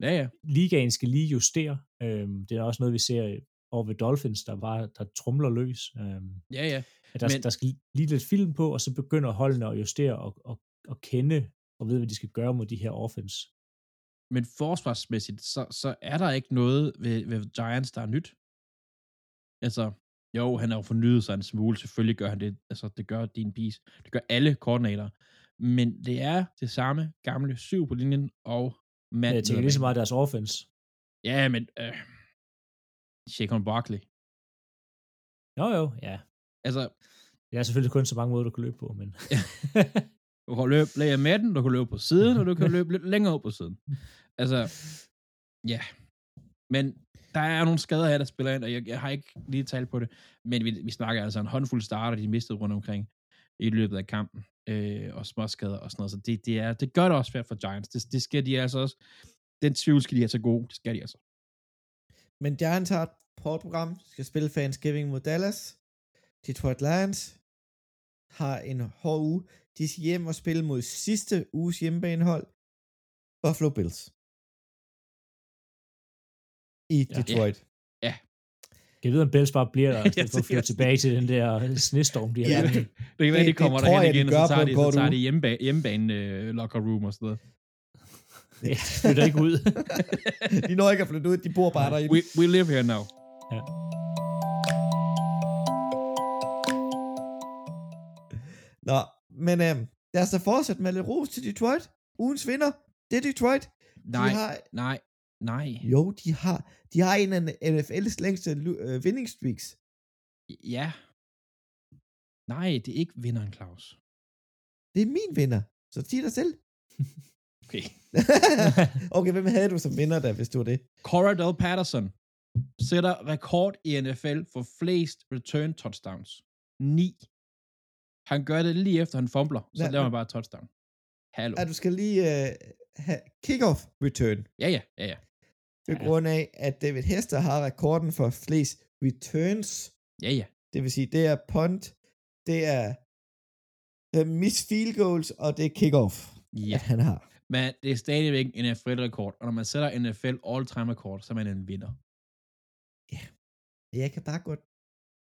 Ja, ja. Ligaen skal lige justere. Øhm, det er også noget, vi ser over ved Dolphins, der bare der trumler løs. Øhm, ja, ja. At der, Men... der skal lige lidt film på, og så begynder holdene at justere og, og, og kende og vide, hvad de skal gøre mod de her offense. Men forsvarsmæssigt, så, så er der ikke noget ved, ved Giants, der er nyt. Altså, jo, han har jo fornyet sig en smule, selvfølgelig gør han det, altså det gør din piece, det gør alle koordinatorer, men det er det samme gamle syv på linjen, og mand. Jeg tænker lige så meget deres offense. Ja, men øh, Shaquan Barkley. Jo, jo, ja. Altså, det er selvfølgelig kun så mange måder, du kan løbe på, men... du kan løbe læge med den, du kan løbe på siden, og du kan løbe lidt længere op på siden. Altså, ja. Men der er nogle skader her, der spiller ind, og jeg, jeg har ikke lige talt på det, men vi, vi snakker altså en håndfuld starter, de mistede rundt omkring i løbet af kampen, øh, og småskader og sådan noget, så det, det, er, det gør det også svært for Giants. Det, det skal de altså også, den tvivl skal de have så god, det skal de altså. Men Giants har et hårdt program, skal spille Thanksgiving mod Dallas, Detroit Lions har en hård uge. De skal hjem og spille mod sidste uges hjemmebanehold, Buffalo Bills. I ja. Detroit. Ja. ja. Jeg ved, om Bills bare bliver der, for at flytte tilbage til den der snestorm, de har. Ja, det, det kan være, de kommer derhen igen, og så tager de, så tager de hjemmebane, hjemmebane uh, locker room og sådan noget. Ja, de flytter ikke ud. de når ikke at flytte ud, de bor bare derinde. We, we live here now. Ja. Nå, men øhm, lad os da fortsætte med lidt ros til Detroit. Ugens vinder, det er Detroit. Nej, de har, nej, nej. Jo, de har, de har en af NFL's længste øh, vinningstreaks. Ja. Nej, det er ikke vinderen, Claus. Det er min vinder. Så sig dig selv. okay. okay, hvem havde du som vinder da, hvis du var det? Coradell Patterson sætter rekord i NFL for flest return touchdowns. 9. Han gør det lige efter, han fumbler, så ja, laver han bare touchdown. Hallo. At du skal lige uh, have kick-off return. Ja, ja, ja, ja. På ja, grund af, at David Hester har rekorden for flest returns. Ja, ja. Det vil sige, det er punt, det er uh, miss field goals, og det er kick-off, ja. han har. Men det er stadigvæk en NFL-rekord, og når man sætter NFL all-time-rekord, så er man en vinder. Ja. Jeg kan bare godt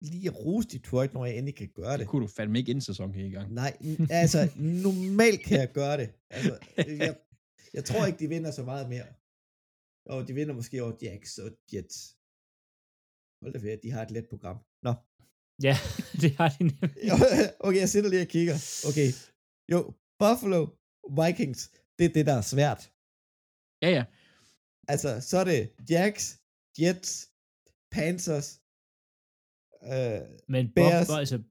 lige at rose Detroit, når jeg endelig kan gøre det. Det kunne du fandme ikke inden sæsonen her i gang. Nej, altså normalt kan jeg gøre det. Altså, jeg, jeg tror ikke, de vinder så meget mere. Og de vinder måske over Jacks og Jets. Hold da fedt, de har et let program. Nå. Ja, det har de nemlig. okay, jeg sidder lige og kigger. Okay. Jo, Buffalo Vikings, det er det, der er svært. Ja, ja. Altså, så er det Jacks, Jets, Panthers, øh, Men Bears. Buff, altså,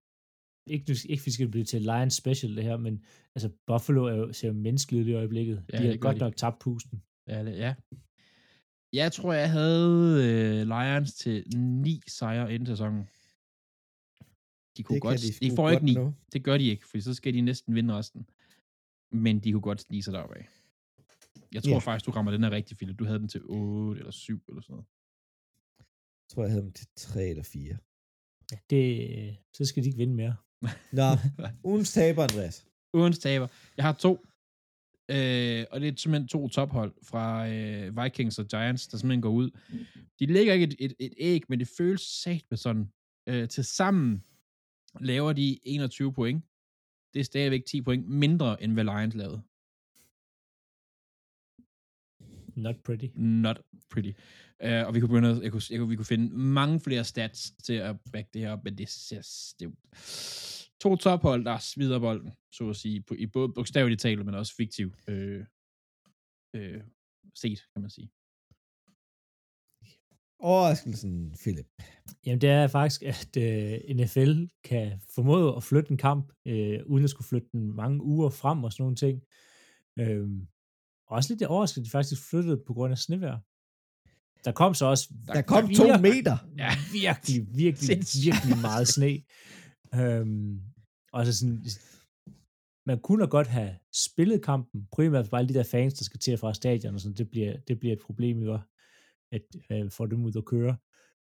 ikke, nu- ikke vi skal blive til Lions special det her, men altså Buffalo er jo, ser jo menneskeligt ud i øjeblikket. Ja, de har godt de. nok tabt pusten. Ja, det, ja. Jeg tror, jeg havde øh, Lions til ni sejre inden sæsonen. De kunne det godt, de, de, får godt ikke ni. nå. Det gør de ikke, for så skal de næsten vinde resten. Men de kunne godt snige sig deroppe af. Jeg tror Ja. faktisk, du rammer den her rigtig, Philip. Du havde den til 8 eller 7 eller sådan noget. Jeg tror, jeg havde dem til 3 eller 4. Det, så skal de ikke vinde mere. Nå, ugens taber, Andreas. Ugens taber. Jeg har to. Øh, og det er simpelthen to tophold fra øh, Vikings og Giants, der simpelthen går ud. De lægger ikke et, et, et æg, men det føles sat med sådan. Øh, til sammen laver de 21 point. Det er stadigvæk 10 point mindre, end hvad Lions lavede. Not pretty. Not pretty. Uh, og vi kunne, begynde, jeg kunne, jeg kunne, vi kunne finde mange flere stats til at back det her op, men det, ser- det er to tophold, der smider bolden, så at sige, på, i både bogstaveligt talt, men også fiktiv øh, øh, set, kan man sige. Overraskelsen, Philip. Jamen, det er faktisk, at øh, NFL kan formå at flytte en kamp, øh, uden at skulle flytte den mange uger frem og sådan nogle ting. Øhm, også lidt overrasket, at de faktisk flyttede på grund af snevejr. Der kom så også Der kom to meter. Ja. virkelig, virkelig, virkelig meget sne. Øhm, og så sådan, man kunne da godt have spillet kampen, primært bare alle de der fans, der skal til og fra stadion, og sådan, det bliver, det bliver et problem, ikke? at øh, få dem ud at køre.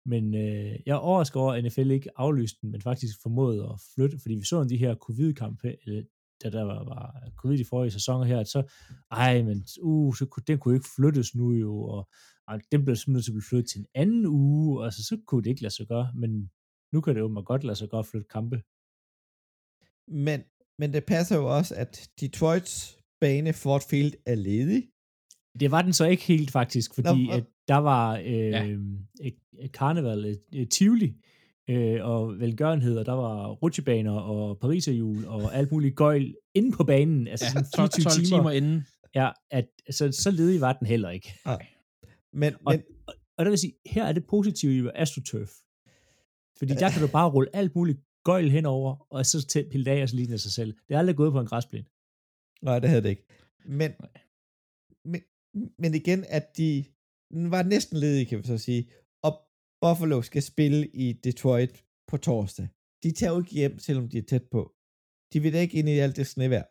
Men øh, jeg er overrasket over, at NFL ikke aflyste den, men faktisk formåede at flytte, fordi vi så de her covid-kampe, eller da der var, var covid i forrige sæsoner her, at så, ej, men uh, så kunne, den kunne ikke flyttes nu jo, og ej, den blev simpelthen til at blive flyttet til en anden uge, og altså, så kunne det ikke lade sig gøre, men nu kan det jo godt lade sig gøre at flytte kampe. Men, men det passer jo også, at Detroits bane Ford Field er ledig. Det var den så ikke helt faktisk, fordi Nå, at der var øh, ja. et, et karneval, et, et Tivoli, øh, og velgørenhed, og der var rutsjebaner og pariserhjul og alt muligt gøjl inde på banen, altså Ja, sådan 12, 24 12 timer. timer inden. Ja, at, så, så ledig var den heller ikke. Men, Og, men og der vil sige, her er det positive i AstroTurf. Fordi der kan du bare rulle alt muligt gøjl henover, og så til pille det af, og så ligner det sig selv. Det er aldrig gået på en græsplæne. nej, det havde det ikke. Men, men, men igen, at de den var næsten ledige, kan vi så sige. Og Buffalo skal spille i Detroit på torsdag. De tager jo ikke hjem, selvom de er tæt på. De vil da ikke ind i alt det snevejr.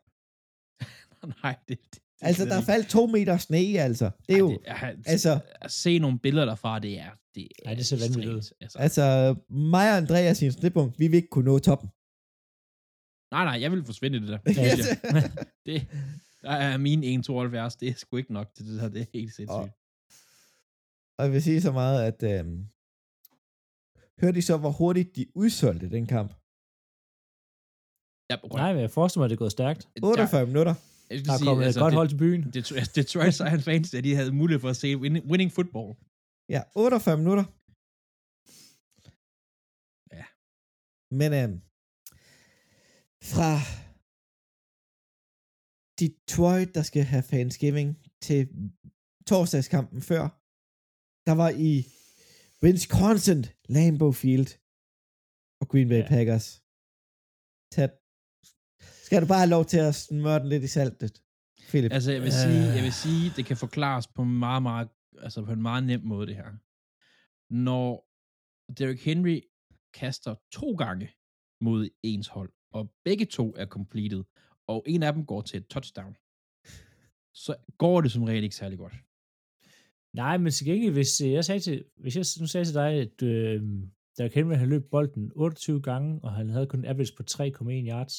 Nej, det, det, det Altså, der er faldt to meter sne, altså. Det er jo, Ej, det, er, altså- At se nogle billeder derfra, det er... Det Ej, det ser vanvittigt ud. Altså. altså, mig og Andreas i en snitpunkt, vi vil ikke kunne nå toppen. Nej, nej, jeg vil forsvinde i det der. Ja, Det, der er mine 1,72, det er sgu ikke nok til det der, det er helt sindssygt. Og jeg vil sige så meget, at øhm, hørte I så, hvor hurtigt de udsolgte den kamp? Ja, Nej, men jeg forestiller mig, at det er gået stærkt. 48 minutter. jeg skal Der er kommet altså, et godt det- hold til byen. Detroit, Detroit Lions fans, at de havde mulighed for at se winning, winning football. Ja, 48 minutter. Ja. Men øhm, fra Detroit, der skal have Thanksgiving, til torsdagskampen før, der var i Wisconsin, Lambeau Field og Green Bay Ja. Packers. Tag, skal du bare have lov til at smøre den lidt i saltet, Philip? Altså, jeg vil, sige, jeg vil Øh. sige, det kan forklares på en meget, meget, altså på en meget nem måde, det her. Når Derrick Henry kaster to gange mod ens hold, og begge to er completed, og en af dem går til et touchdown, så går det som regel ikke særlig godt. Nej, men til gengæld, hvis øh, jeg sagde til, hvis jeg nu sagde til dig, at øh, der Henry han løb bolden 28 gange, og han havde kun en average på 3,1 yards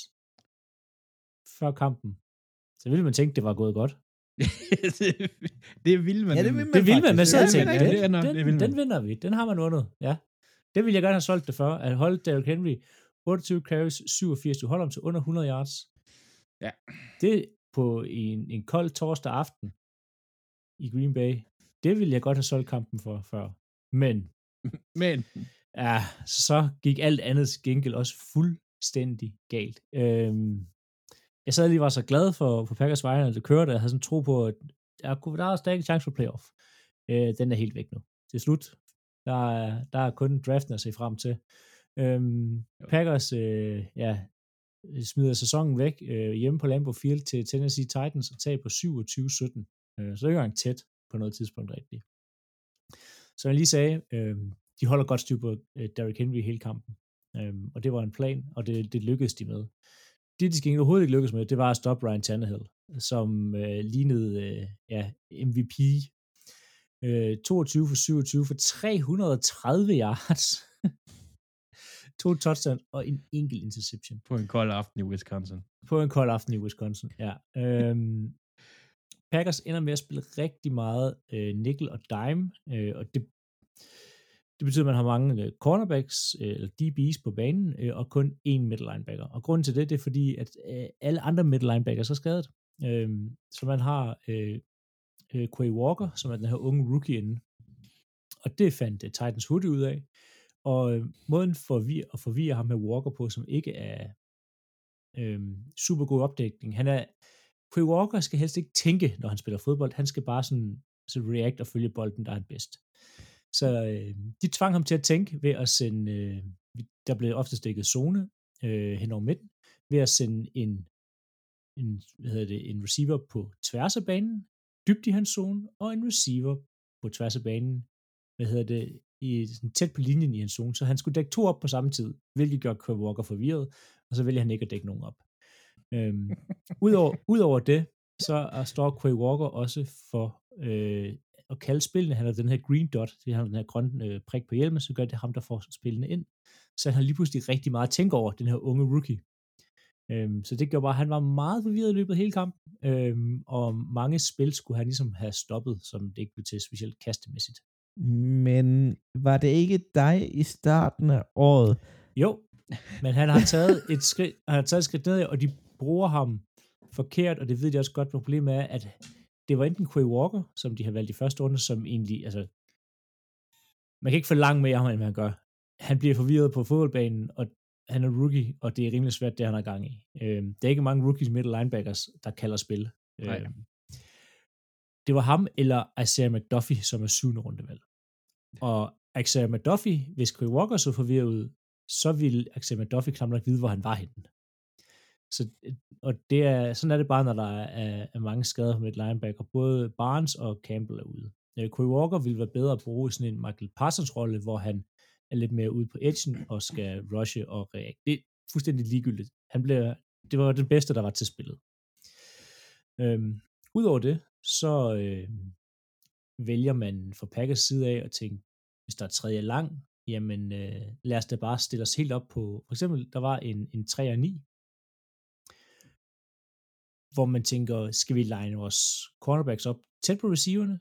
før kampen, så ville man tænke, det var gået godt. det vil man. Ja, det nemlig. vil man Det vil man, faktisk. man man tænkte, rigtig. det den, det man. den vinder vi, den har man vundet, ja. Det ville jeg gerne have solgt det for, at holde Derrick Henry 28 carries, 87, du holder ham til under 100 yards. Ja. Det på en, en kold torsdag aften i Green Bay, det ville jeg godt have solgt kampen for før. Men Men Ja, så gik alt andet gengæld også fuldstændig galt. Øhm, jeg sad lige var så glad for, for Packers vegne, at det kørte, jeg havde sådan tro på, at kunne, der er stadig en chance for playoff. øh, den er helt væk nu. Til slut, der er, der er kun draften at se frem til. Øhm, Packers, øh, ja, smider sæsonen væk øh, hjemme på Lambeau Field til Tennessee Titans og tager på 27-17. Øh, så det er ikke engang tæt på noget tidspunkt rigtigt. Som jeg lige sagde, øh, de holder godt styr på øh, Derrick Henry hele kampen. Øh, og det var en plan, og det, det lykkedes de med. Det, de skal overhovedet ikke lykkes med, det var at stoppe Ryan Tannehill, som øh, lignede øh, ja, MVP. Øh, 22 for 27 for 330 yards. to touchdown og en enkelt interception. På en kold aften i Wisconsin. På en kold aften i Wisconsin, ja. Øhm, Packers ender med at spille rigtig meget øh, nickel og dime, øh, og det, det betyder, at man har mange øh, cornerbacks, øh, eller DB's på banen, øh, og kun én middle linebacker. Og grunden til det, det er fordi, at øh, alle andre middle linebackers er skadet. Øh, så man har øh, øh, Quay Walker, som er den her unge rookie inde. Og det fandt øh, Titans hurtigt ud af. Og øh, måden for at forvirre ham med Walker på, som ikke er øh, super god opdækning, han er, Quay Walker skal helst ikke tænke, når han spiller fodbold. Han skal bare sådan, så react og følge bolden, der er han bedst. Så øh, de tvang ham til at tænke ved at sende, øh, der blev ofte stikket zone øh, hen over midten, ved at sende en, en, hvad hedder det, en receiver på tværs af banen, dybt i hans zone, og en receiver på tværs af banen, hvad hedder det, i, sådan tæt på linjen i hans zone, så han skulle dække to op på samme tid, hvilket gør Kurt Walker forvirret, og så vælger han ikke at dække nogen op. Øhm, udover, udover det, så er, står Quay Walker også for øh, at kalde spillene. Han har den her green dot, det har den her grønne øh, prik på hjelmen, så gør det ham, der får spillene ind. Så han har lige pludselig rigtig meget at tænke over, den her unge rookie. Øhm, så det gjorde bare, at han var meget forvirret i løbet af hele kampen, øhm, og mange spil skulle han ligesom have stoppet, som det ikke blev til specielt kastemæssigt. Men var det ikke dig i starten af året? Jo, men han har taget et skridt, han har taget et skridt ned, og de bruger ham forkert, og det ved de også godt, problemet er, at det var enten Quay Walker, som de har valgt i første runde, som egentlig, altså, man kan ikke forlange mere af ham, end man gør. Han bliver forvirret på fodboldbanen, og han er rookie, og det er rimelig svært, det han har gang i. Øh, det er ikke mange rookies middle linebackers, der kalder spil. Nej. Øh, det var ham eller Isaiah McDuffie, som er syvende rundevalg. Og Isaiah McDuffie, hvis Quay Walker så forvirret ud, så ville Isaiah McDuffie knap nok vide, hvor han var henne. Så, øh, og det er, sådan er det bare, når der er, er mange skader på et linebacker. Både Barnes og Campbell er ude. Øh, Walker ville være bedre at bruge i sådan en Michael Parsons rolle, hvor han er lidt mere ude på edgen og skal rushe og reagere. Det er fuldstændig ligegyldigt. Han blev, det var den bedste, der var til spillet. Øhm, Udover det, så øh, vælger man fra Packers side af at tænke, hvis der er tredje lang, jamen øh, lad os da bare stille os helt op på, for eksempel, der var en, en 3 og 9, hvor man tænker, skal vi line vores cornerbacks op tæt på receiverne,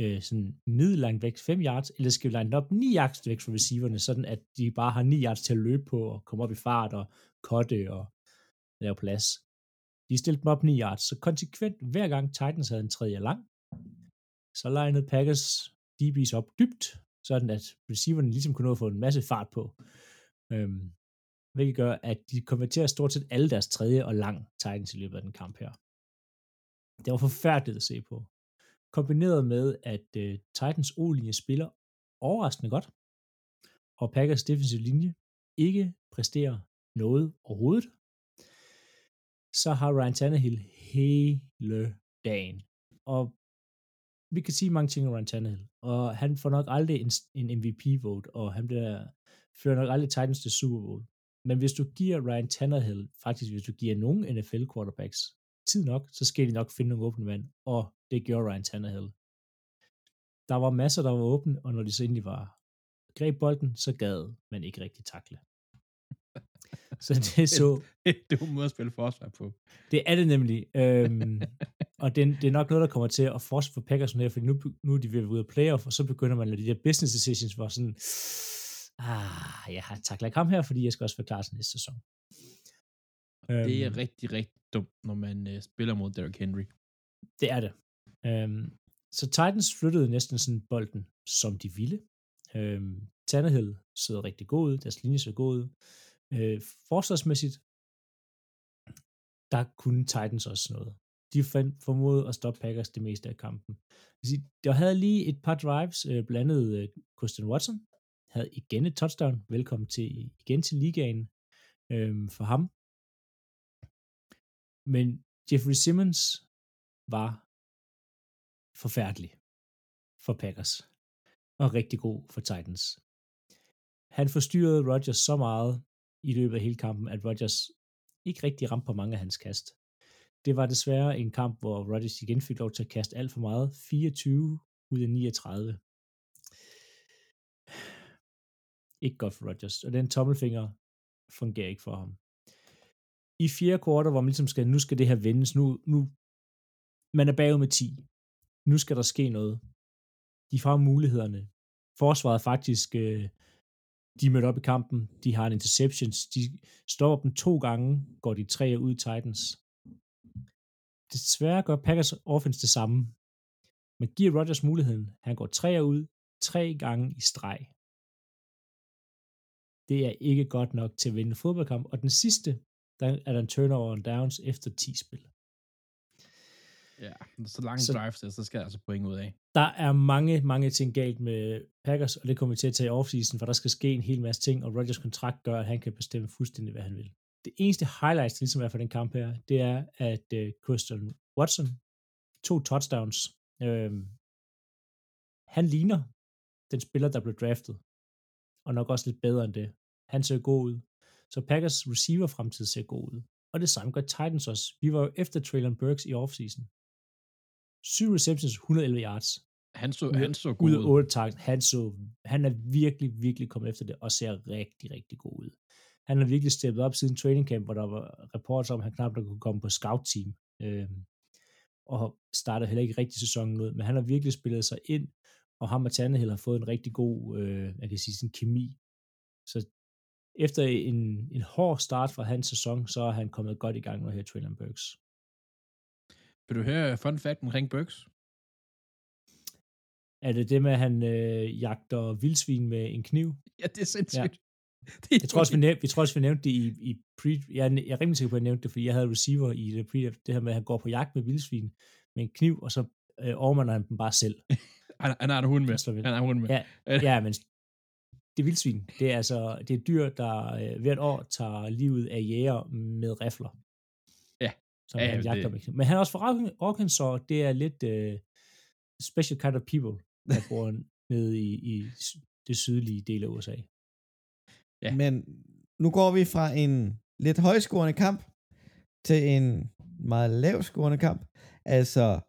øh, sådan middellangt væk 5 yards, eller skal vi line op 9 yards væk fra receiverne, sådan at de bare har 9 yards til at løbe på, og komme op i fart, og kotte, og lave plads. De stillede dem op 9 yards, så konsekvent hver gang Titans havde en tredje lang, så legnede Packers DB's op dybt, sådan at receiverne ligesom kunne nå at få en masse fart på. Øhm, hvilket gør, at de konverterer stort set alle deres tredje og lang Titans i løbet af den kamp her. Det var forfærdeligt at se på. Kombineret med, at uh, Titans O-linje spiller overraskende godt, og Packers defensive linje ikke præsterer noget overhovedet, så har Ryan Tannehill hele dagen. Og vi kan sige mange ting om Ryan Tannehill, og han får nok aldrig en, en MVP-vote, og han bliver, fører nok aldrig Titans til Super Bowl. Men hvis du giver Ryan Tannehill, faktisk hvis du giver nogen NFL quarterbacks tid nok, så skal de nok finde nogle åbne mand, og det gjorde Ryan Tannehill. Der var masser, der var åbne, og når de så egentlig var greb bolden, så gad man ikke rigtig takle. Så det så... det er en måde at spille forsvar på. Det er det nemlig. Øhm, og det, det er nok noget, der kommer til at force for Packers her, fordi nu, nu er de ved at være ude af playoff, og så begynder man at de der business decisions, hvor sådan, ah, jeg har taklet kamp her, fordi jeg skal også være klar til næste sæson. Det er rigtig, rigtig dumt, når man uh, spiller mod Derrick Henry. Det er det. Øhm, så Titans flyttede næsten sådan bolden, som de ville. Øhm, Tannehill sidder rigtig god ud, deres linje så god ud. Øh, forsvarsmæssigt, der kunne Titans også noget. de formåede at stoppe Packers det meste af kampen. Der havde lige et par drives, øh, blandt andet øh, Christian Watson, havde igen et touchdown. Velkommen til igen til ligaen øhm, for ham. Men Jeffrey Simmons var forfærdelig for Packers og rigtig god for Titans. Han forstyrrede Rodgers så meget i løbet af hele kampen, at Rodgers ikke rigtig ramte på mange af hans kast. Det var desværre en kamp, hvor Rodgers igen fik lov til at kaste alt for meget. 24 ud af 39. Ikke godt for Rodgers. Og den tommelfinger fungerer ikke for ham. I fjerde kvartal, hvor man ligesom skal, nu skal det her vendes, nu, nu man er bagud med 10. Nu skal der ske noget. De får mulighederne. Forsvaret faktisk, øh, de mødte op i kampen, de har en interceptions, de stopper dem to gange, går de tre ud i Titans. Desværre gør Packers offense det samme. Man giver Rodgers muligheden. Han går tre ud, tre gange i streg. Det er ikke godt nok til at vinde en fodboldkamp. Og den sidste, der er der en turnover on downs efter 10 spil. Ja, så lange så, drives der, så skal jeg altså point ud af. Der er mange, mange ting galt med Packers, og det kommer vi til at tage i offseason, for der skal ske en hel masse ting, og Rodgers kontrakt gør, at han kan bestemme fuldstændig, hvad han vil. Det eneste highlights, der ligesom er for den kamp her, det er, at uh, Christian Watson to touchdowns. Uh, han ligner den spiller, der blev draftet, og nok også lidt bedre end det. Han ser god ud. Så Packers receiver fremtid ser god ud. Og det samme gør Titans også. Vi var jo efter Traylon Burks i offseason. 7 receptions, 111 yards. Han så, han så god ud. Ud af 8 targets. Han, så, han er virkelig, virkelig kommet efter det, og ser rigtig, rigtig god ud. Han har virkelig steppet op siden training camp, hvor der var reporter om, at han knap der kunne komme på scout-team. Øh, og startede heller ikke rigtig sæsonen ud, men han har virkelig spillet sig ind, og ham og Tannehill har fået en rigtig god, øh, jeg kan sige, sådan kemi. Så efter en, en hård start fra hans sæson, så er han kommet godt i gang med her Traylon Burks. Vil du høre fun fact omkring Burks? Er det det med, at han øh, jagter vildsvin med en kniv? Ja, det er sindssygt. Ja. Det jeg, tror også, vi nævnte, vi tror også, vi nævnte det i, i pre... Jeg er, jeg er rimelig sikker på, at jeg nævnte det, fordi jeg havde receiver i det pre det her med, at han går på jagt med vildsvin med en kniv, og så øh, overmander han dem bare selv. han, han har en hund med. Han har en hund med. Ja, ja, men det vildsvin, det er altså det er dyr, der øh, hvert år tager livet af jæger med rifler. Ja. Som ja, han jagter det... med. Men han er også fra Arkansas, det er lidt uh, special kind of people, der bor nede i, i det sydlige del af USA. Ja. Men nu går vi fra en lidt højscorende kamp til en meget lavscorende kamp. Altså,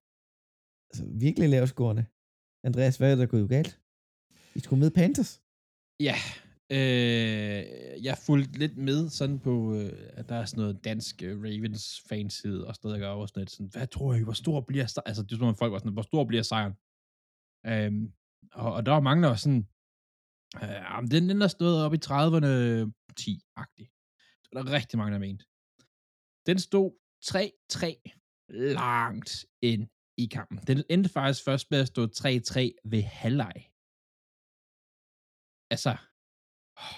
altså virkelig lavscorende. Andreas, hvad er der gået galt? I skulle med Panthers. Ja, øh, jeg fulgte lidt med sådan på, øh, at der er sådan noget dansk øh, Ravens fanside og stadig gør også sådan, hvad tror I, hvor stor bliver sejren? Altså, det er sådan, folk var sådan, hvor stor bliver sejren? Øh, og, og der var mange, der var sådan, øh, den, den der stod op i 30'erne 10-agtig. Så der er rigtig mange, der mente. Den stod 3-3 langt ind i kampen. Den endte faktisk først med at stå 3-3 ved halvleg. Altså,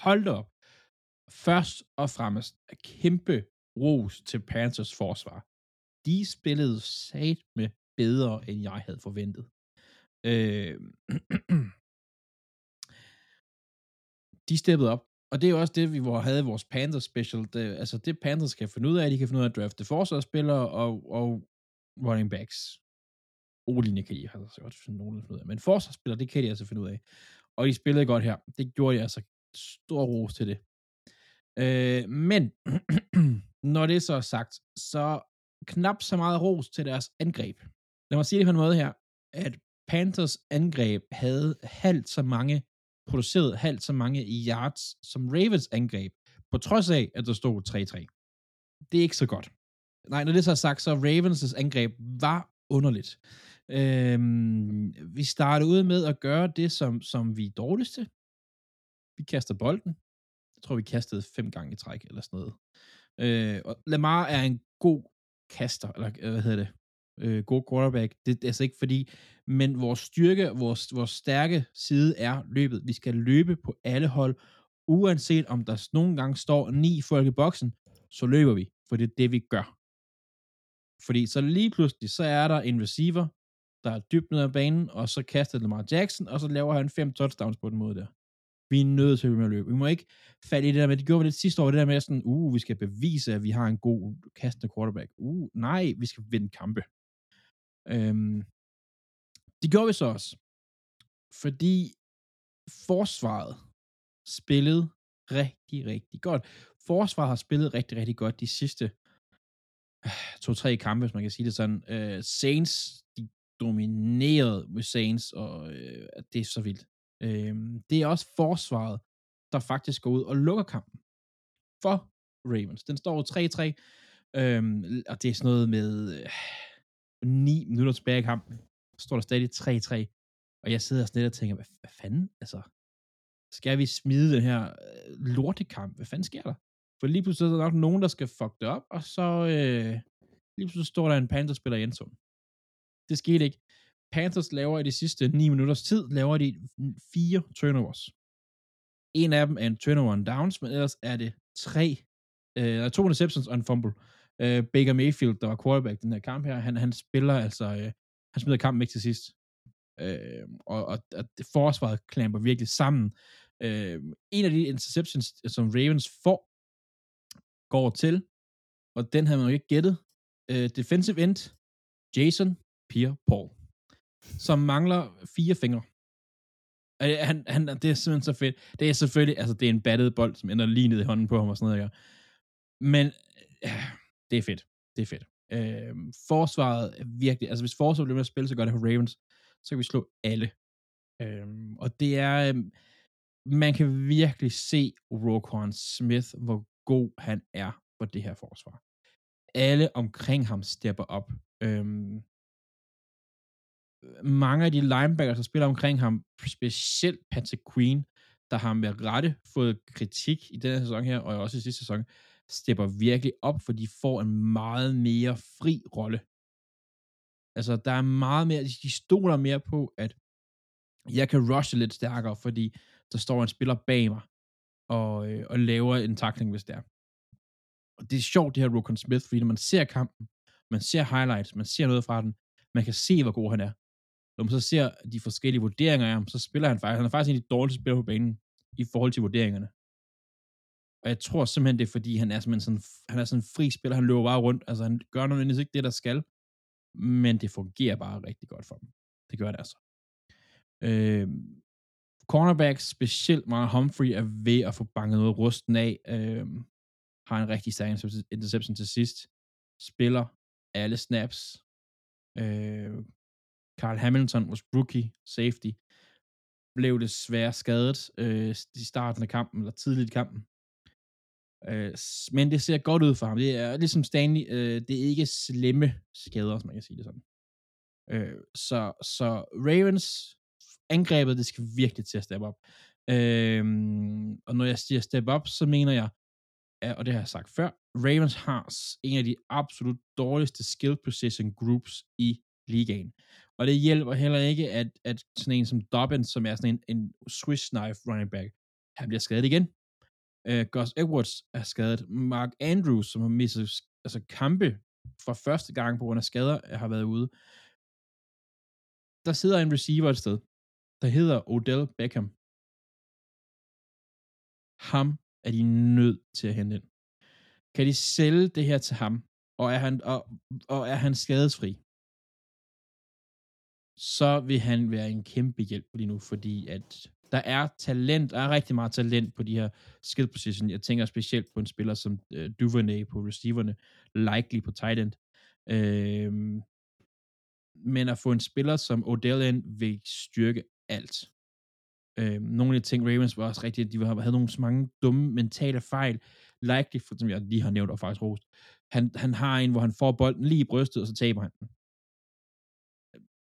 hold op. Først og fremmest kæmpe ros til Panthers forsvar. De spillede sat med bedre, end jeg havde forventet. Øh, de steppede op, og det er jo også det, vi havde vores Panthers special. Det, altså det Panthers kan finde ud af, de kan finde ud af at drafte forsvarsspillere og, og running backs. O-linje kan de altså godt finde nogen finde ud af, men forsvarsspillere, det kan de altså finde ud af. Og de spillede godt her. Det gjorde jeg altså stor ros til det. Øh, men når det så er sagt, så knap så meget ros til deres angreb. Lad mig sige det på en måde her, at Panthers angreb havde halvt så mange, produceret halvt så mange yards som Ravens angreb, på trods af, at der stod 3-3. Det er ikke så godt. Nej, når det så er sagt, så Ravens' angreb var underligt. Øhm, vi starter ud med at gøre det, som, som vi er dårligste. Vi kaster bolden. Jeg tror, vi kastede fem gange i træk, eller sådan noget. Øh, og Lamar er en god kaster, eller øh, hvad hedder det? Øh, god quarterback. Det, det er altså ikke fordi, men vores styrke, vores, vores stærke side er løbet. Vi skal løbe på alle hold, uanset om der nogle gange står ni folk i boksen, så løber vi, for det er det, vi gør. Fordi så lige pludselig, så er der en receiver, der er dybt ned ad banen, og så kaster Lamar Jackson, og så laver han fem touchdowns på den måde der. Vi er nødt til at med at løbe. Vi må ikke falde i det der med, det gjorde vi lidt sidste år, det der med sådan, uh, vi skal bevise, at vi har en god kastende quarterback. Uh, nej, vi skal vinde kampe. Øhm, det gjorde vi så også. Fordi forsvaret spillede rigtig, rigtig godt. Forsvaret har spillet rigtig, rigtig godt de sidste øh, to-tre kampe, hvis man kan sige det sådan. Uh, Saints, de domineret med Saints, og øh, det er så vildt. Øh, det er også forsvaret, der faktisk går ud og lukker kampen for Ravens. Den står 3-3, øh, og det er sådan noget med øh, 9 minutter tilbage i kampen. Så står der stadig 3-3, og jeg sidder sådan lidt og tænker, hvad, hvad fanden, altså, skal vi smide den her øh, lortekamp? Hvad fanden sker der? For lige pludselig er der nok nogen, der skal fuck det op, og så øh, lige pludselig står der en Panthers-spiller i endzone. Det skete ikke. Panthers laver i de sidste 9 minutters tid, laver de fire turnovers. En af dem er en turnover and downs, men ellers er det tre, øh, to interceptions og en fumble. Øh, Baker Mayfield, der var quarterback den her kamp her, han, han spiller altså, øh, han smider kampen ikke til sidst. Øh, og, og, og forsvaret klamper virkelig sammen. Øh, en af de interceptions, øh, som Ravens får, går til, og den havde man jo ikke gættet, øh, defensive end, Jason Pierre-Paul, som mangler fire fingre. Han, han, det er simpelthen så fedt. Det er selvfølgelig, altså det er en battet bold, som ender lige ned i hånden på ham og sådan noget, ikke? Men øh, det er fedt. Det er fedt. Øh, forsvaret er virkelig, altså hvis forsvaret bliver med at spille så godt det Ravens, så kan vi slå alle. Øh, og det er, øh, man kan virkelig se Roquan Smith, hvor god han er for det her forsvar. Alle omkring ham stepper op. Øhm, mange af de linebackers, der spiller omkring ham, specielt Patrick Queen, der har med rette fået kritik i denne sæson her, og også i sidste sæson, stepper virkelig op, for de får en meget mere fri rolle. Altså, der er meget mere, de stoler mere på, at jeg kan rushe lidt stærkere, fordi der står en spiller bag mig og, øh, og laver en takling, hvis det er. Og det er sjovt, det her Rokon Smith, fordi når man ser kampen, man ser highlights, man ser noget fra den, man kan se, hvor god han er. Når man så ser de forskellige vurderinger af ham, så spiller han faktisk, han er faktisk en af de dårligste spillere på banen i forhold til vurderingerne. Og jeg tror simpelthen, det er fordi, han er simpelthen sådan, han er sådan en fri spiller, han løber bare rundt, altså han gør nødvendigvis ikke det, der skal, men det fungerer bare rigtig godt for dem. Det gør det altså. Øh, cornerbacks, specielt meget Humphrey, er ved at få banket noget rusten af. Øh, har en rigtig stærk interception til sidst. Spiller alle snaps. Øh, Carl Hamilton, vores rookie safety, blev desværre skadet øh, i starten af kampen, eller tidligt i kampen. Øh, men det ser godt ud for ham. Det er ligesom Stanley, øh, det er ikke slemme skader, som man kan sige det sådan. Øh, så, så Ravens angrebet, det skal virkelig til at steppe op. Øh, og når jeg siger step up, så mener jeg, og det har jeg sagt før, Ravens har en af de absolut dårligste skill position groups i ligaen. Og det hjælper heller ikke, at, at sådan en som Dobbins, som er sådan en, en Swiss knife running back, han bliver skadet igen. Uh, Gus Edwards er skadet. Mark Andrews, som har mistet altså, kampe for første gang på grund af skader, øh, har været ude. Der sidder en receiver et sted, der hedder Odell Beckham. Ham er de nødt til at hente ind. Kan de sælge det her til ham, og er han, og, og er han skadesfri, så vil han være en kæmpe hjælp lige nu, fordi at der er talent, der er rigtig meget talent på de her skill position. Jeg tænker specielt på en spiller som øh, Duvernay på receiverne, likely på tight end. Øh, men at få en spiller som Odell ind vil styrke alt. Øh, nogle af de ting, Ravens var også rigtigt, de havde nogle så mange dumme mentale fejl. Likely, for, som jeg lige har nævnt og faktisk rost. Han, han har en, hvor han får bolden lige i brystet, og så taber han den.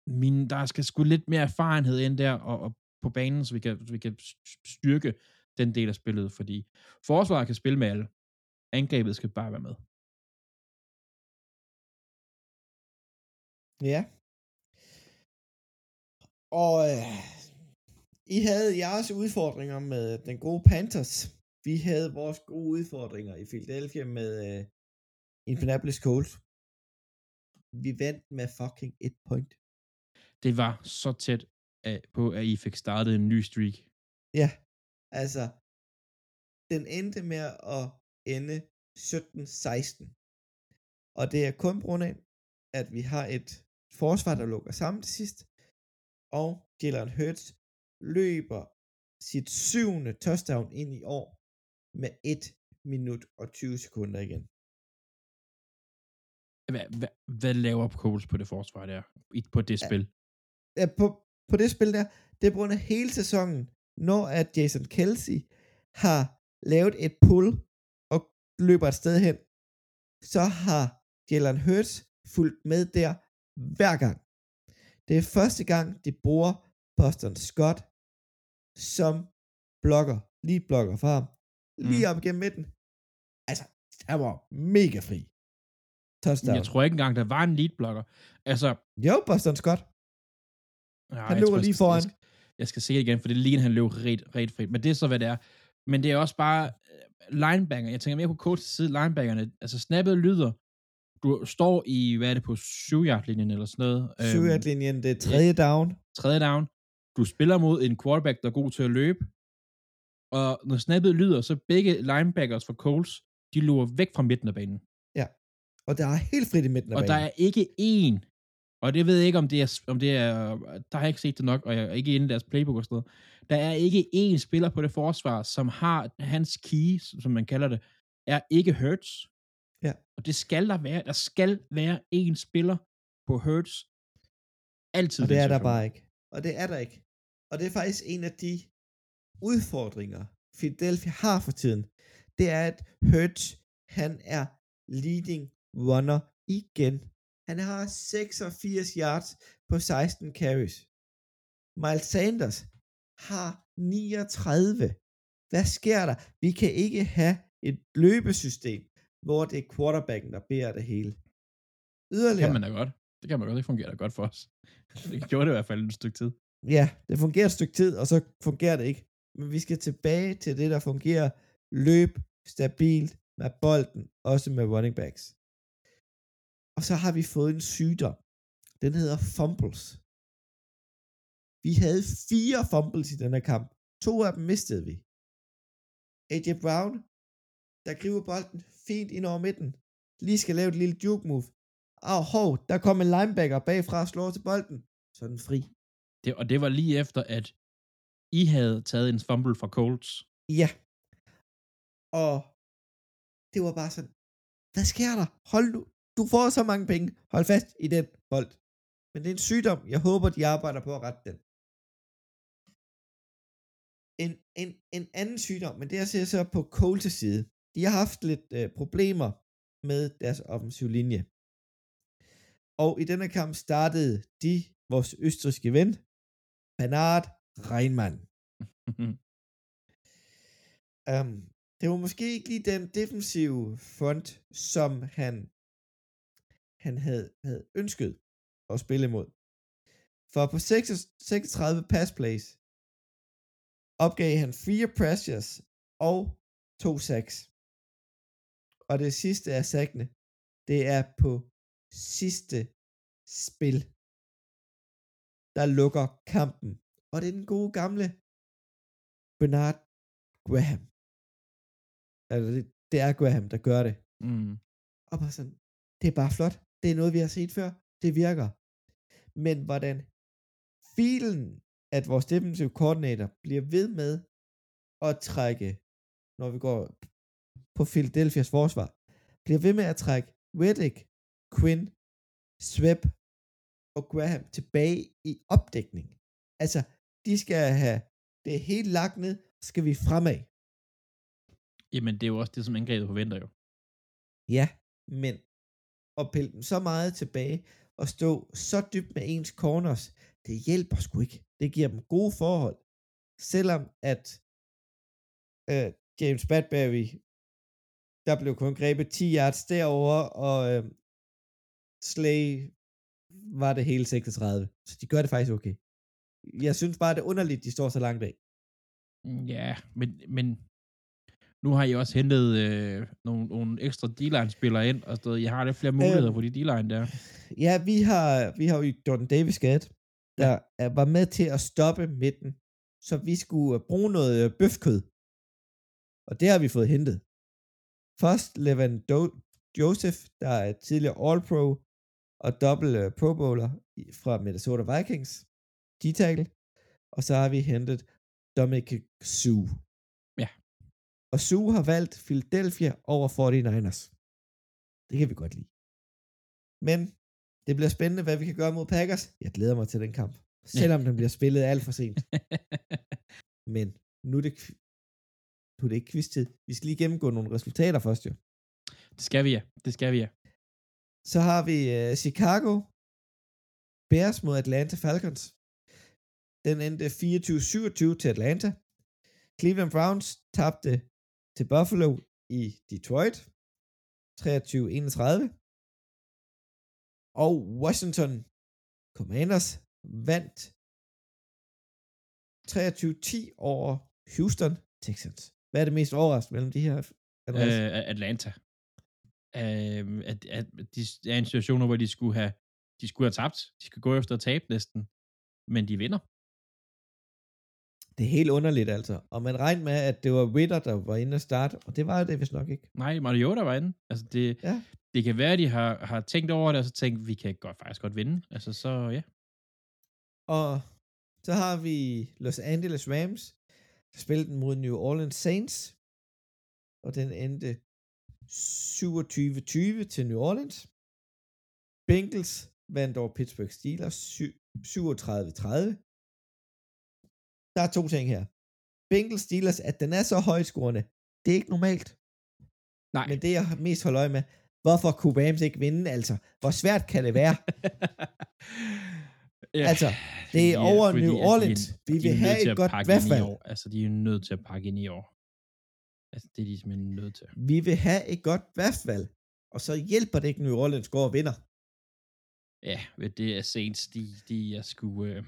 Min, der skal sgu lidt mere erfarenhed ind der, og, og på banen, så vi, kan, så vi kan styrke den del af spillet, fordi forsvaret kan spille med alle. Angrebet skal bare være med. Ja, og øh, I havde jeres udfordringer med den gode Panthers. Vi havde vores gode udfordringer i Philadelphia med øh, Indianapolis Colts. Vi vandt med fucking et point. Det var så tæt af, på, at I fik startet en ny streak. Ja, altså, den endte med at ende 17-16. Og det er kun på grund af, at vi har et forsvar, der lukker sammen til sidst, og Jalen Hurts løber sit syvende touchdown ind i år med 1 minut og 20 sekunder igen. Hvad, hvad, hvad laver Coles på det forsvar der? På det spil? Ja, på, på det spil der, det er på grund af hele sæsonen, når at Jason Kelsey har lavet et pull og løber et sted hen, så har Jalen Hurts fulgt med der hver gang. Det er første gang, de bruger Boston Scott som blokker, lige blokker for ham, lige Mm. op igennem midten. Altså, han var mega fri. Touchdown. Jeg tror ikke engang, der var en lead blocker. Altså, Jo, Boston Scott. Ja, Han løber lige foran. Jeg skal, jeg skal se det igen, for det ligner, han løb ret, ret fri. Men det er så, hvad det er. Men det er også bare øh, linebacker. Jeg tænker mere på coach side linebackerne. Altså, snappet lyder. Du står i, hvad er det, på 7 linjen eller sådan noget. Øhm, linjen det er tredje down. tredje down. Du spiller mod en quarterback, der er god til at løbe. Og når snappet lyder, så begge linebackers for Colts, de lurer væk fra midten af banen. Og der er helt frit i midten af Og der banen. er ikke én, og det ved jeg ikke, om det er, om det er, der har jeg ikke set det nok, og jeg er ikke inde i deres playbook og sådan noget. Der er ikke én spiller på det forsvar, som har hans key, som man kalder det, er ikke Hurts. Ja. Og det skal der være. Der skal være én spiller på Hurts. Altid. Og det er der bare ikke. Og det er der ikke. Og det er faktisk en af de udfordringer, Philadelphia har for tiden. Det er, at Hurts, han er leading runner igen. Han har 86 yards på 16 carries. Miles Sanders har 39. Hvad sker der? Vi kan ikke have et løbesystem, hvor det er quarterbacken, der bærer det hele. Det Yderligere. kan man da godt. Det kan man godt. Det fungerer da godt for os. Det gjorde det i hvert fald et stykke tid. Ja, det fungerer et stykke tid, og så fungerer det ikke. Men vi skal tilbage til det, der fungerer løb stabilt med bolden, også med running backs. Og så har vi fået en sygdom. Den hedder fumbles. Vi havde fire fumbles i denne kamp. To af dem mistede vi. AJ Brown, der griber bolden fint ind over midten, lige skal lave et lille juke move. Åh, hov, der kom en linebacker bagfra og slår til bolden. Så er den fri. Det, og det var lige efter, at I havde taget en fumble fra Colts. Ja. Og det var bare sådan, hvad sker der? Hold nu. Du får så mange penge. Hold fast i den bold. Men det er en sygdom. Jeg håber, de arbejder på at rette den. En, en, en anden sygdom, men det jeg ser så på Colts side, de har haft lidt øh, problemer med deres offensiv linje. Og i denne kamp startede de, vores østriske ven, Bernard Reinmann. Um, det var måske ikke lige den defensive front, som han, han havde, havde ønsket at spille imod. For på 6, 36 pass plays opgav han fire pressures og to sacks. Og det sidste af sackene, det er på sidste spil, der lukker kampen. Og det er den gode gamle Bernard Graham. Altså, det, det er Graham, der gør det. Mm. Og bare sådan, det er bare flot. Det er noget, vi har set før. Det virker. Men hvordan filen, at vores defensive koordinator bliver ved med at trække, når vi går på Philadelphia's forsvar, bliver ved med at trække Reddick, Quinn, Sweb og Graham tilbage i opdækning. Altså, de skal have det hele lagt ned, skal vi fremad. Jamen, det er jo også det, som angrebet forventer jo. Ja, men at pille dem så meget tilbage og stå så dybt med ens corners, det hjælper sgu ikke. Det giver dem gode forhold. Selvom at øh, James Badberry, der blev kun grebet 10 yards derover og øh, Slay var det hele 36. Så de gør det faktisk okay. Jeg synes bare, det er underligt, de står så langt bag. Ja, men, men nu har I også hentet øh, nogle, nogle ekstra D-line-spillere ind, og så I har lidt flere muligheder Øhm, på de D-line der. Ja, vi har, vi har jo Jordan Davis skadet, der ja. var med til at stoppe midten, så vi skulle øh, bruge noget øh, bøfkød. Og det har vi fået hentet. Først Levan Do- Joseph, der er tidligere All-Pro og dobbelt uh, Pro Bowler fra Minnesota Vikings, D-tackle. Og så har vi hentet Dominic Sue. Og Sue har valgt Philadelphia over 49ers. Det kan vi godt lide. Men det bliver spændende, hvad vi kan gøre mod Packers. Jeg glæder mig til den kamp. Selvom den bliver spillet alt for sent. Men nu er det, nu er det ikke quiz-tid. Vi skal lige gennemgå nogle resultater først jo. Det skal vi, ja. Det skal vi, ja. Så har vi uh, Chicago Bears mod Atlanta Falcons. Den endte 24-27 til Atlanta. Cleveland Browns tabte til Buffalo i Detroit. 23-31. Og Washington Commanders vandt 23-10 over Houston Texans. Hvad er det mest overraskende mellem de her? Andreas? Øh, Atlanta. Øh, at, at de er i en situation, hvor de skulle have de skulle have tabt. De skal gå efter at tabe næsten. Men de vinder. Det er helt underligt altså. Og man regnede med, at det var Ritter, der var inde og starte, og det var det vist nok ikke. Nej, Mariota var inde. Altså, det, Ja. det kan være, at de har, har tænkt over det, og så tænkt, vi kan godt, faktisk godt vinde. Altså, så ja. Og så har vi Los Angeles Rams, der spillede den mod New Orleans Saints, og den endte 27-20 til New Orleans. Bengals vandt over Pittsburgh Steelers sy- 37-30. Der er to ting her. Bengals Steelers, at den er så højscorende, det er ikke normalt. Nej. Men det, jeg mest holdt øje med, hvorfor kunne Rams ikke vinde, altså? Hvor svært kan det være? ja, Altså, det er fordi, over New at de Orleans. Vi de vil have et godt år. Altså, de er jo nødt til at pakke ind i år. Altså, det er de simpelthen nødt til. Vi vil have et godt valgfald. Og så hjælper det ikke, New Orleans går og vinder. Ja, det er Saints, de, de er sgu... Øh,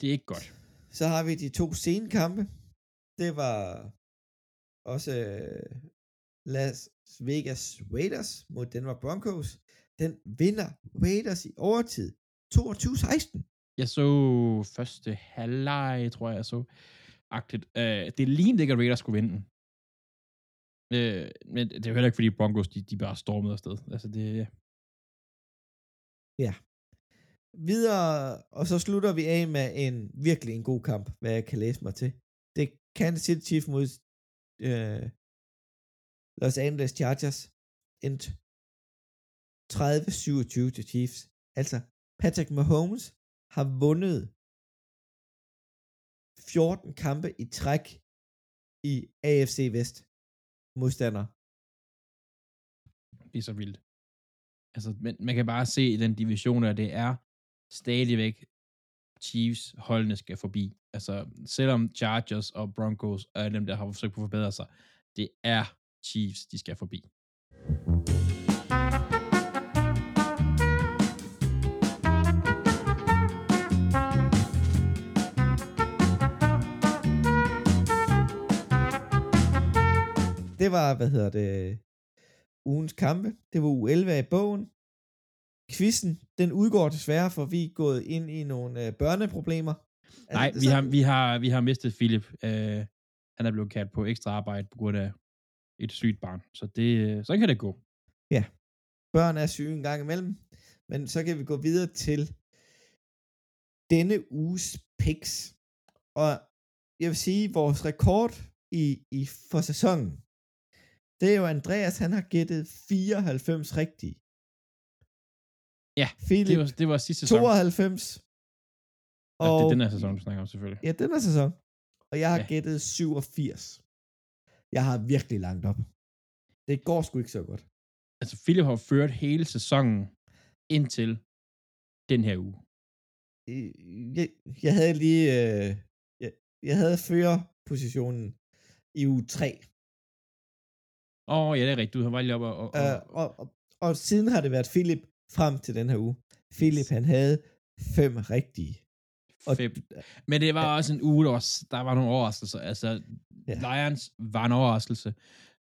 det er ikke godt. Så har vi de to scenekampe. Det var også øh, Las Vegas Raiders mod Denver Broncos. Den vinder Raiders i overtid. 22-16. Jeg så første halvleg, tror jeg, jeg så. Agtigt. Øh, det lignede ikke, at Raiders skulle vinde. Øh, men det er jo heller ikke, fordi Broncos, de, de bare stormede afsted. Altså, det... Videre, og så slutter vi af med en virkelig en god kamp, hvad jeg kan læse mig til. Det er Kansas City Chiefs mod øh, Los Angeles Chargers endt 30-27 til Chiefs. Altså, Patrick Mahomes har vundet 14 kampe i træk i AFC Vest modstander. Det er så vildt. Altså, men man kan bare se i den division, at det er stadigvæk Chiefs holdene skal forbi. Altså, selvom Chargers og Broncos er dem, der har forsøgt på at forbedre sig, det er Chiefs, de skal forbi. Det var, hvad hedder det, ugens kampe. Det var u 11 i bogen. Quizzen, den udgår desværre, for vi er gået ind i nogle øh, børneproblemer. Er Nej, vi sådan? har, vi, har, vi har mistet Philip. Uh, han er blevet kaldt på ekstra arbejde på grund af et sygt barn. Så det, så kan det gå. Børn er syge en gang imellem. Men så kan vi gå videre til denne uges picks. Og jeg vil sige, vores rekord i, i for sæsonen, det er jo Andreas, han har gættet 94 rigtige. Ja, Philip, Det var, det var sidste sæson. 92. Og, det er den her sæson, vi snakker om selvfølgelig. Ja, den her sæson. Og jeg har Ja. ja. gættet 87. Jeg har virkelig langt op. Det går sgu ikke så godt. Altså, Philip har ført hele sæsonen indtil den her uge. Jeg, jeg havde lige... Øh, jeg, jeg havde førerpositionen i uge 3. Åh, oh, ja, det er rigtigt. Du har bare lige op og... og, Øh, og, og, og siden har det været Philip frem til den her uge. Philip, han havde fem rigtige. Og, Fedt. Men det var også en uge, der var, der var nogle overraskelser. Altså, Ja. ja. Lions var en overraskelse.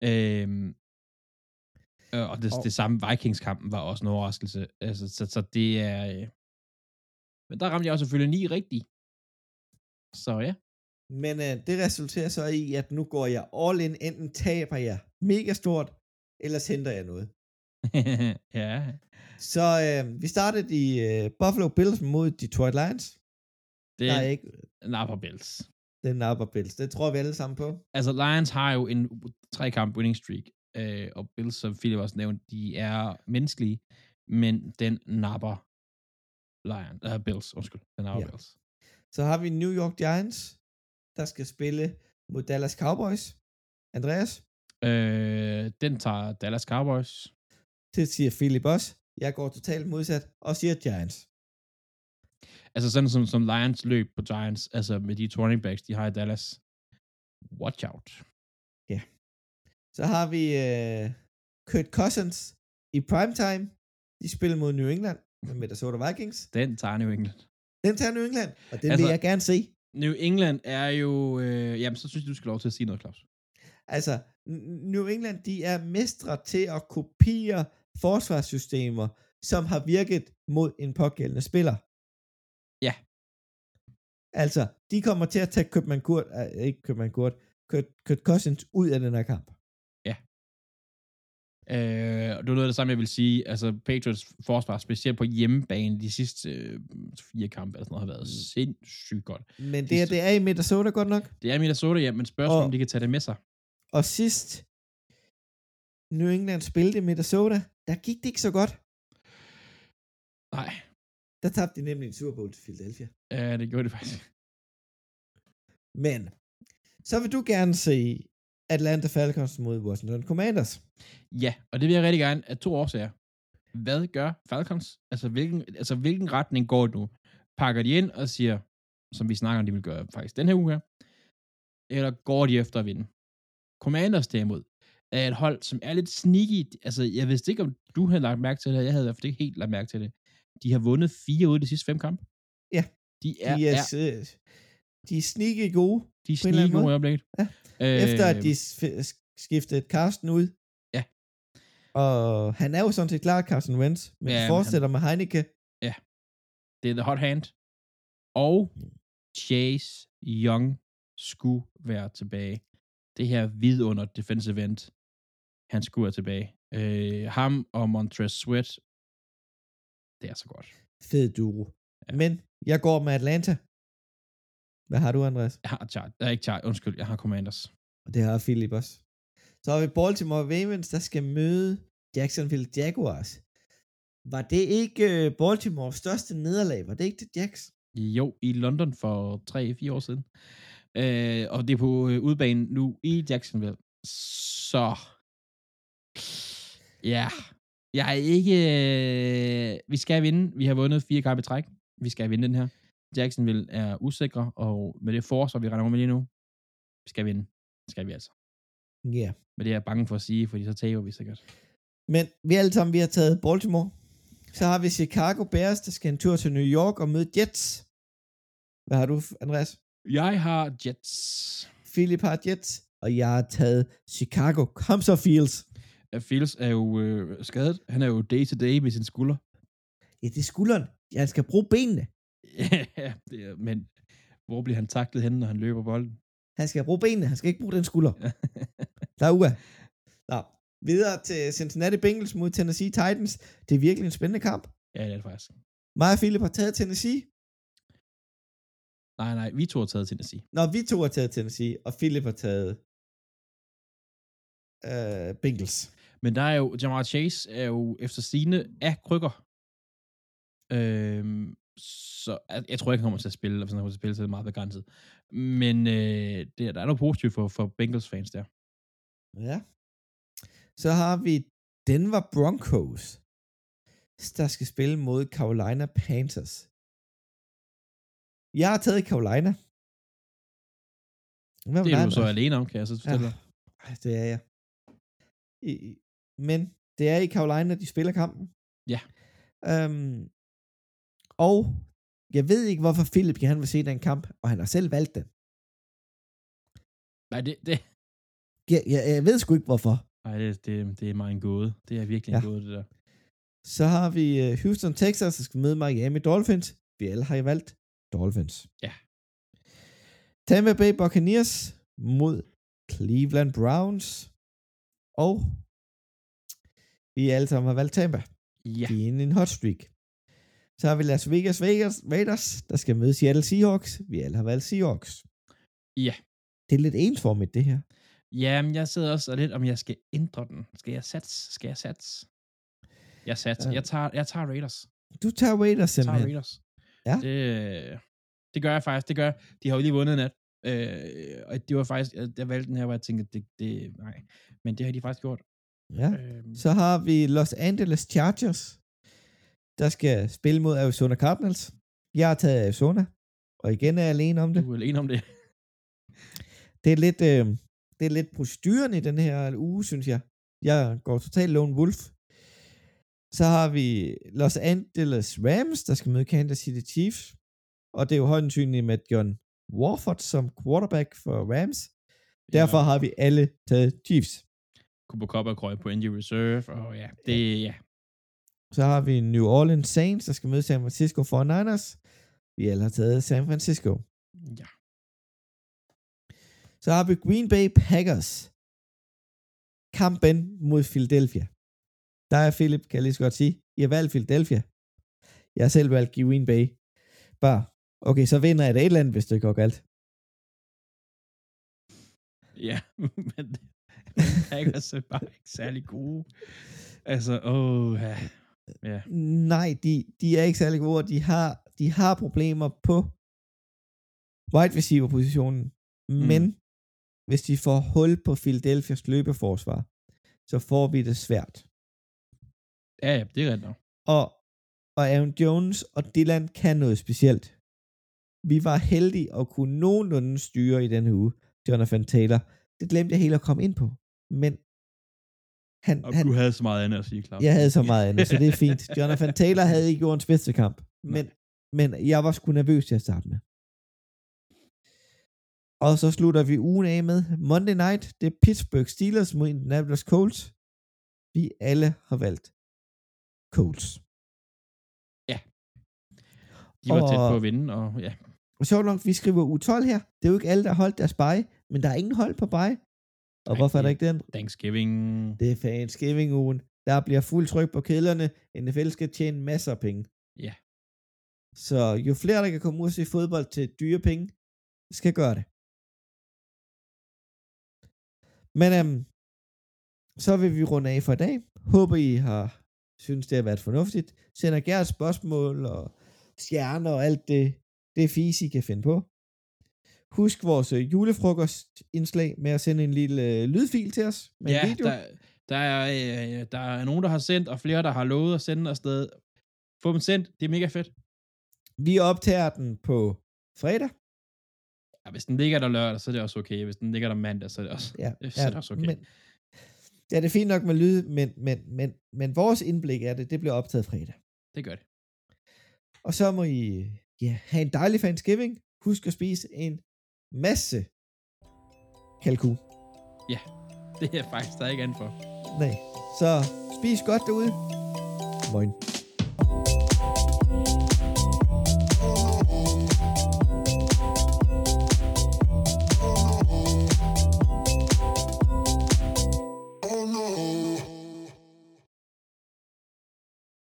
Øhm, øh, og det, Og- det samme Vikings-kampen var også en overraskelse. Altså, så, så det er... Øh, men der ramte jeg også selvfølgelig ni rigtigt. Så ja. Men øh, det resulterer så i, at nu går jeg all in, enten taber jeg mega stort, ellers henter jeg noget. ja. Så øh, vi startede i øh, Buffalo Bills mod Detroit Lions. Det Der er er ikke Napa Bills. den Napa Bills. Det tror vi alle sammen på. Altså, Lions har jo en tre-kamp winning streak. Øh, og Bills, som Philip også nævnte, de er menneskelige, men den napper Lion, uh, Bills, undskyld, den napper ja. Bills. Så har vi New York Giants, der skal spille mod Dallas Cowboys. Andreas, Øh, den tager Dallas Cowboys. Det siger Philip også. Jeg går totalt modsat og siger Giants. Altså sådan som, som Lions løb på Giants, altså med de running backs, de har i Dallas. Watch out. Så har vi øh, Kurt Cousins i primetime. De spiller mod New England med Minnesota Vikings. Den tager New England. Den tager New England, og den altså, vil jeg gerne se. New England er jo... Øh, jamen, så synes jeg, du skal lov til at sige noget, Claus. Altså, New England, de er mestre til at kopiere forsvarssystemer, som har virket mod en pågældende spiller. Ja. Altså, de kommer til at tage Købman Kurt, øh, ikke Købman Kurt, Kurt, Kurt Cousins ud af den her kamp. Øh, og det var noget af det samme, jeg vil sige. Altså, Patriots forsvar, specielt på hjemmebane, de sidste øh, fire kampe, eller sådan noget, har været Mm. sindssygt godt. Men det, er, det er i Minnesota godt nok. Det er Minnesota, ja, men spørgsmålet, Og- om de kan tage det med sig. Og sidst New England spillede i Minnesota, der gik det ikke så godt. Nej, Der tabte de nemlig en Super Bowl til Philadelphia. ja, det gjorde det faktisk. Men, så vil du gerne se Atlanta Falcons mod Washington Commanders. Ja, og det vil jeg rigtig gerne af to årsager. Hvad gør Falcons? Altså, hvilken, altså, hvilken retning går det nu? Pakker de ind og siger, som vi snakker om, de vil gøre faktisk den her uge her, eller går de efter at vinde? Commanders derimod er et hold, som er lidt sneaky. Altså, jeg vidste ikke, om du havde lagt mærke til det, jeg havde i hvert fald ikke helt lagt mærke til det. De har vundet fire ud af de sidste fem kampe. Ja. De er, De er, er, de er sneaky gode, de er sneaky måde. i øjeblikket. Ja. Øh, efter at de skiftede Carsten ud. Ja. Og han er jo sådan set klar, Carsten Wentz, men Ja, ja, fortsætter med Heineke. Det er the hot hand. Og Chase Young skulle være tilbage. Det her vidunder defensive end, han skulle være tilbage. Øh, ham og Montrez Sweat, det er så godt. Fed duo. Ja. Men jeg går med Atlanta. Hvad har du, Andreas? Jeg har Char, jeg er ikke Char, undskyld, jeg har Commanders. Og det har Philip også. Så har vi Baltimore Ravens, der skal møde Jacksonville Jaguars. Var det ikke øh, Baltimores største nederlag? Var det ikke til Jacks? Jo, i London for 3-4 år siden. Øh, og det er på øh, udbanen nu i Jacksonville. Så... Ja, jeg er ikke... Øh, vi skal vinde. Vi har vundet fire kampe i træk. Vi skal vinde den her. Jacksonville er usikre, og med det forsvar, vi render med lige nu, vi skal vinde. Det skal vi altså. Ja. Yeah. Men det er jeg bange for at sige, fordi så taber vi sikkert. Men vi alle sammen, vi har taget Baltimore. Så har vi Chicago Bears, der skal en tur til New York og møde Jets. Hvad har du, Andreas? Jeg har Jets. Philip har Jets, og jeg har taget Chicago. Så, Fields. Ja, Fields er jo øh, skadet. Han er jo day to day med sin skulder. Ja, det er skulderen. Jeg skal bruge benene. Ja, det er, men hvor bliver han taklet henne, når han løber bolden? Han skal bruge benene. Han skal ikke bruge den skulder. Der er uge. Nå, videre til Cincinnati Bengals mod Tennessee Titans. Det er virkelig en spændende kamp. ja, det er det faktisk. Mig og Philip har taget Tennessee. Nej, nej, vi to har taget Tennessee. Når vi to har taget Tennessee, og Philip har taget øh, Bengals. Men der er jo, Jamar Chase er jo efter sine af krykker. Øhm, så jeg, jeg tror ikke, han kommer til at spille, eller hvis han kommer til at spille, så er det meget begrænset. Men øh, det, der er noget positivt for, for Bengals fans der. Ja. Så har vi Denver Broncos, der skal spille mod Carolina Panthers. Jeg har taget Carolina. Hvad Det er dig, du så alene om, kan jeg så fortælle dig. Ej, det er jeg. I, men det er i Carolina, de spiller kampen. Ja. Øhm, og jeg ved ikke, hvorfor Philip gerne vil se den kamp, og han har selv valgt den. Nej, det, det, Jeg, jeg, jeg ved sgu ikke, hvorfor. nej, det, det, det er mig en gåde. Det er virkelig en Ja. gåde, det der. Så har vi øh, Houston, Texas, der skal møde Miami Dolphins. Vi alle har jo valgt Dolphins. Ja. Tampa Bay Buccaneers mod Cleveland Browns. Og vi alle sammen har valgt Tampa. Ja. De er inde i en hot streak. Så har vi Las Vegas Vegas Raiders, der skal møde Seattle Seahawks. Vi alle har valgt Seahawks. Ja. Det er lidt ensformigt, det her. Jamen, jeg sidder også og lidt, om jeg skal ændre den. Skal jeg sats? Skal jeg sats? Jeg sats. Jeg tager, jeg tager Raiders. Du tager Raiders Jeg tager simpelthen. Raiders. Ja. Det, det gør jeg faktisk. Det gør jeg. De har jo lige vundet nat. Øh, og det var faktisk, jeg, jeg valgte den her, hvor jeg tænkte, det, det, nej. Men det har de faktisk gjort. Ja. Øh, Så har vi Los Angeles Chargers, der skal spille mod Arizona Cardinals. Jeg har taget Arizona, og igen er jeg alene om det. du er alene om det. Det er lidt, øh, det er lidt proceduren i den her uge, synes jeg. Jeg går totalt lone wolf. Så har vi Los Angeles Rams, der skal møde Kansas City Chiefs. Og det er jo højst sandsynligt med John Warford som quarterback for Rams. Derfor har vi alle taget Chiefs. Cooper Cup er på injury reserve, og ja, det, ja. Så har vi New Orleans Saints, der skal møde San Francisco 49ers. Vi alle har taget San Francisco. ja. Så har vi Green Bay Packers. Kampen mod Philadelphia. Der er Philip, kan jeg lige så godt sige. I har valgt Philadelphia. Jeg har selv valgt Green Bay. Bare, okay, så vinder jeg det et eller andet, hvis det går galt. Ja, men Packers er bare ikke særlig gode. Altså, åh, ja. ja. Nej, de, de er ikke særlig gode, de har, de har problemer på wide receiver positionen. Men hvis de får hul på Philadelphias løbeforsvar, så får vi det svært. Ja, ja, det er rigtigt nok. Og, og Aaron Jones og Dylan kan noget specielt. Vi var heldige at kunne nogenlunde styre i denne uge, Jonathan Taylor. Det glemte jeg helt at komme ind på. Men han, Og han, du havde så meget andet at sige, Claus. jeg havde så meget andet, så det er fint. Jonathan Taylor havde ikke gjort en bedste kamp. Men, men jeg var sgu nervøs til at starte med. Og så slutter vi ugen af med Monday Night. Det er Pittsburgh Steelers mod Indianapolis Colts. Vi alle har valgt Colts. De var tæt Og- på at vinde, og ja. Og sjovt nok, vi skriver U12 her. Det er jo ikke alle, der har holdt deres bye, men der er ingen hold på bye. Og hvorfor er der ikke den? Thanksgiving. Det er Thanksgiving-ugen. Der bliver fuld tryk på kedlerne. NFL skal tjene masser af penge. Ja. Så jo flere, der kan komme ud og se fodbold til dyre penge, skal gøre det. Men øhm, så vil vi runde af for i dag. Håber, I har synes, det har været fornuftigt. Sender gerne spørgsmål og stjerner og alt det, det fis, I kan finde på. Husk vores øh, julefrokostindslag med at sende en lille øh, lydfil til os med ja, en video. der, der, er, øh, der er nogen, der har sendt, og flere, der har lovet at sende afsted. Få dem sendt. Det er mega fedt. Vi optager den på fredag. Ja, hvis den ligger der lørdag, så er det også okay. Hvis den ligger der mandag, så er det også, Ja, så er det også okay. Men, ja, det er fint nok med lyd, men, men, men, men vores indblik af det, det bliver optaget fredag. det gør det. Og så må I ja, have en dejlig Thanksgiving. Husk at spise en masse kalkun. Det er faktisk der er ikke andet for. Nej. Så spis godt derude. Moin.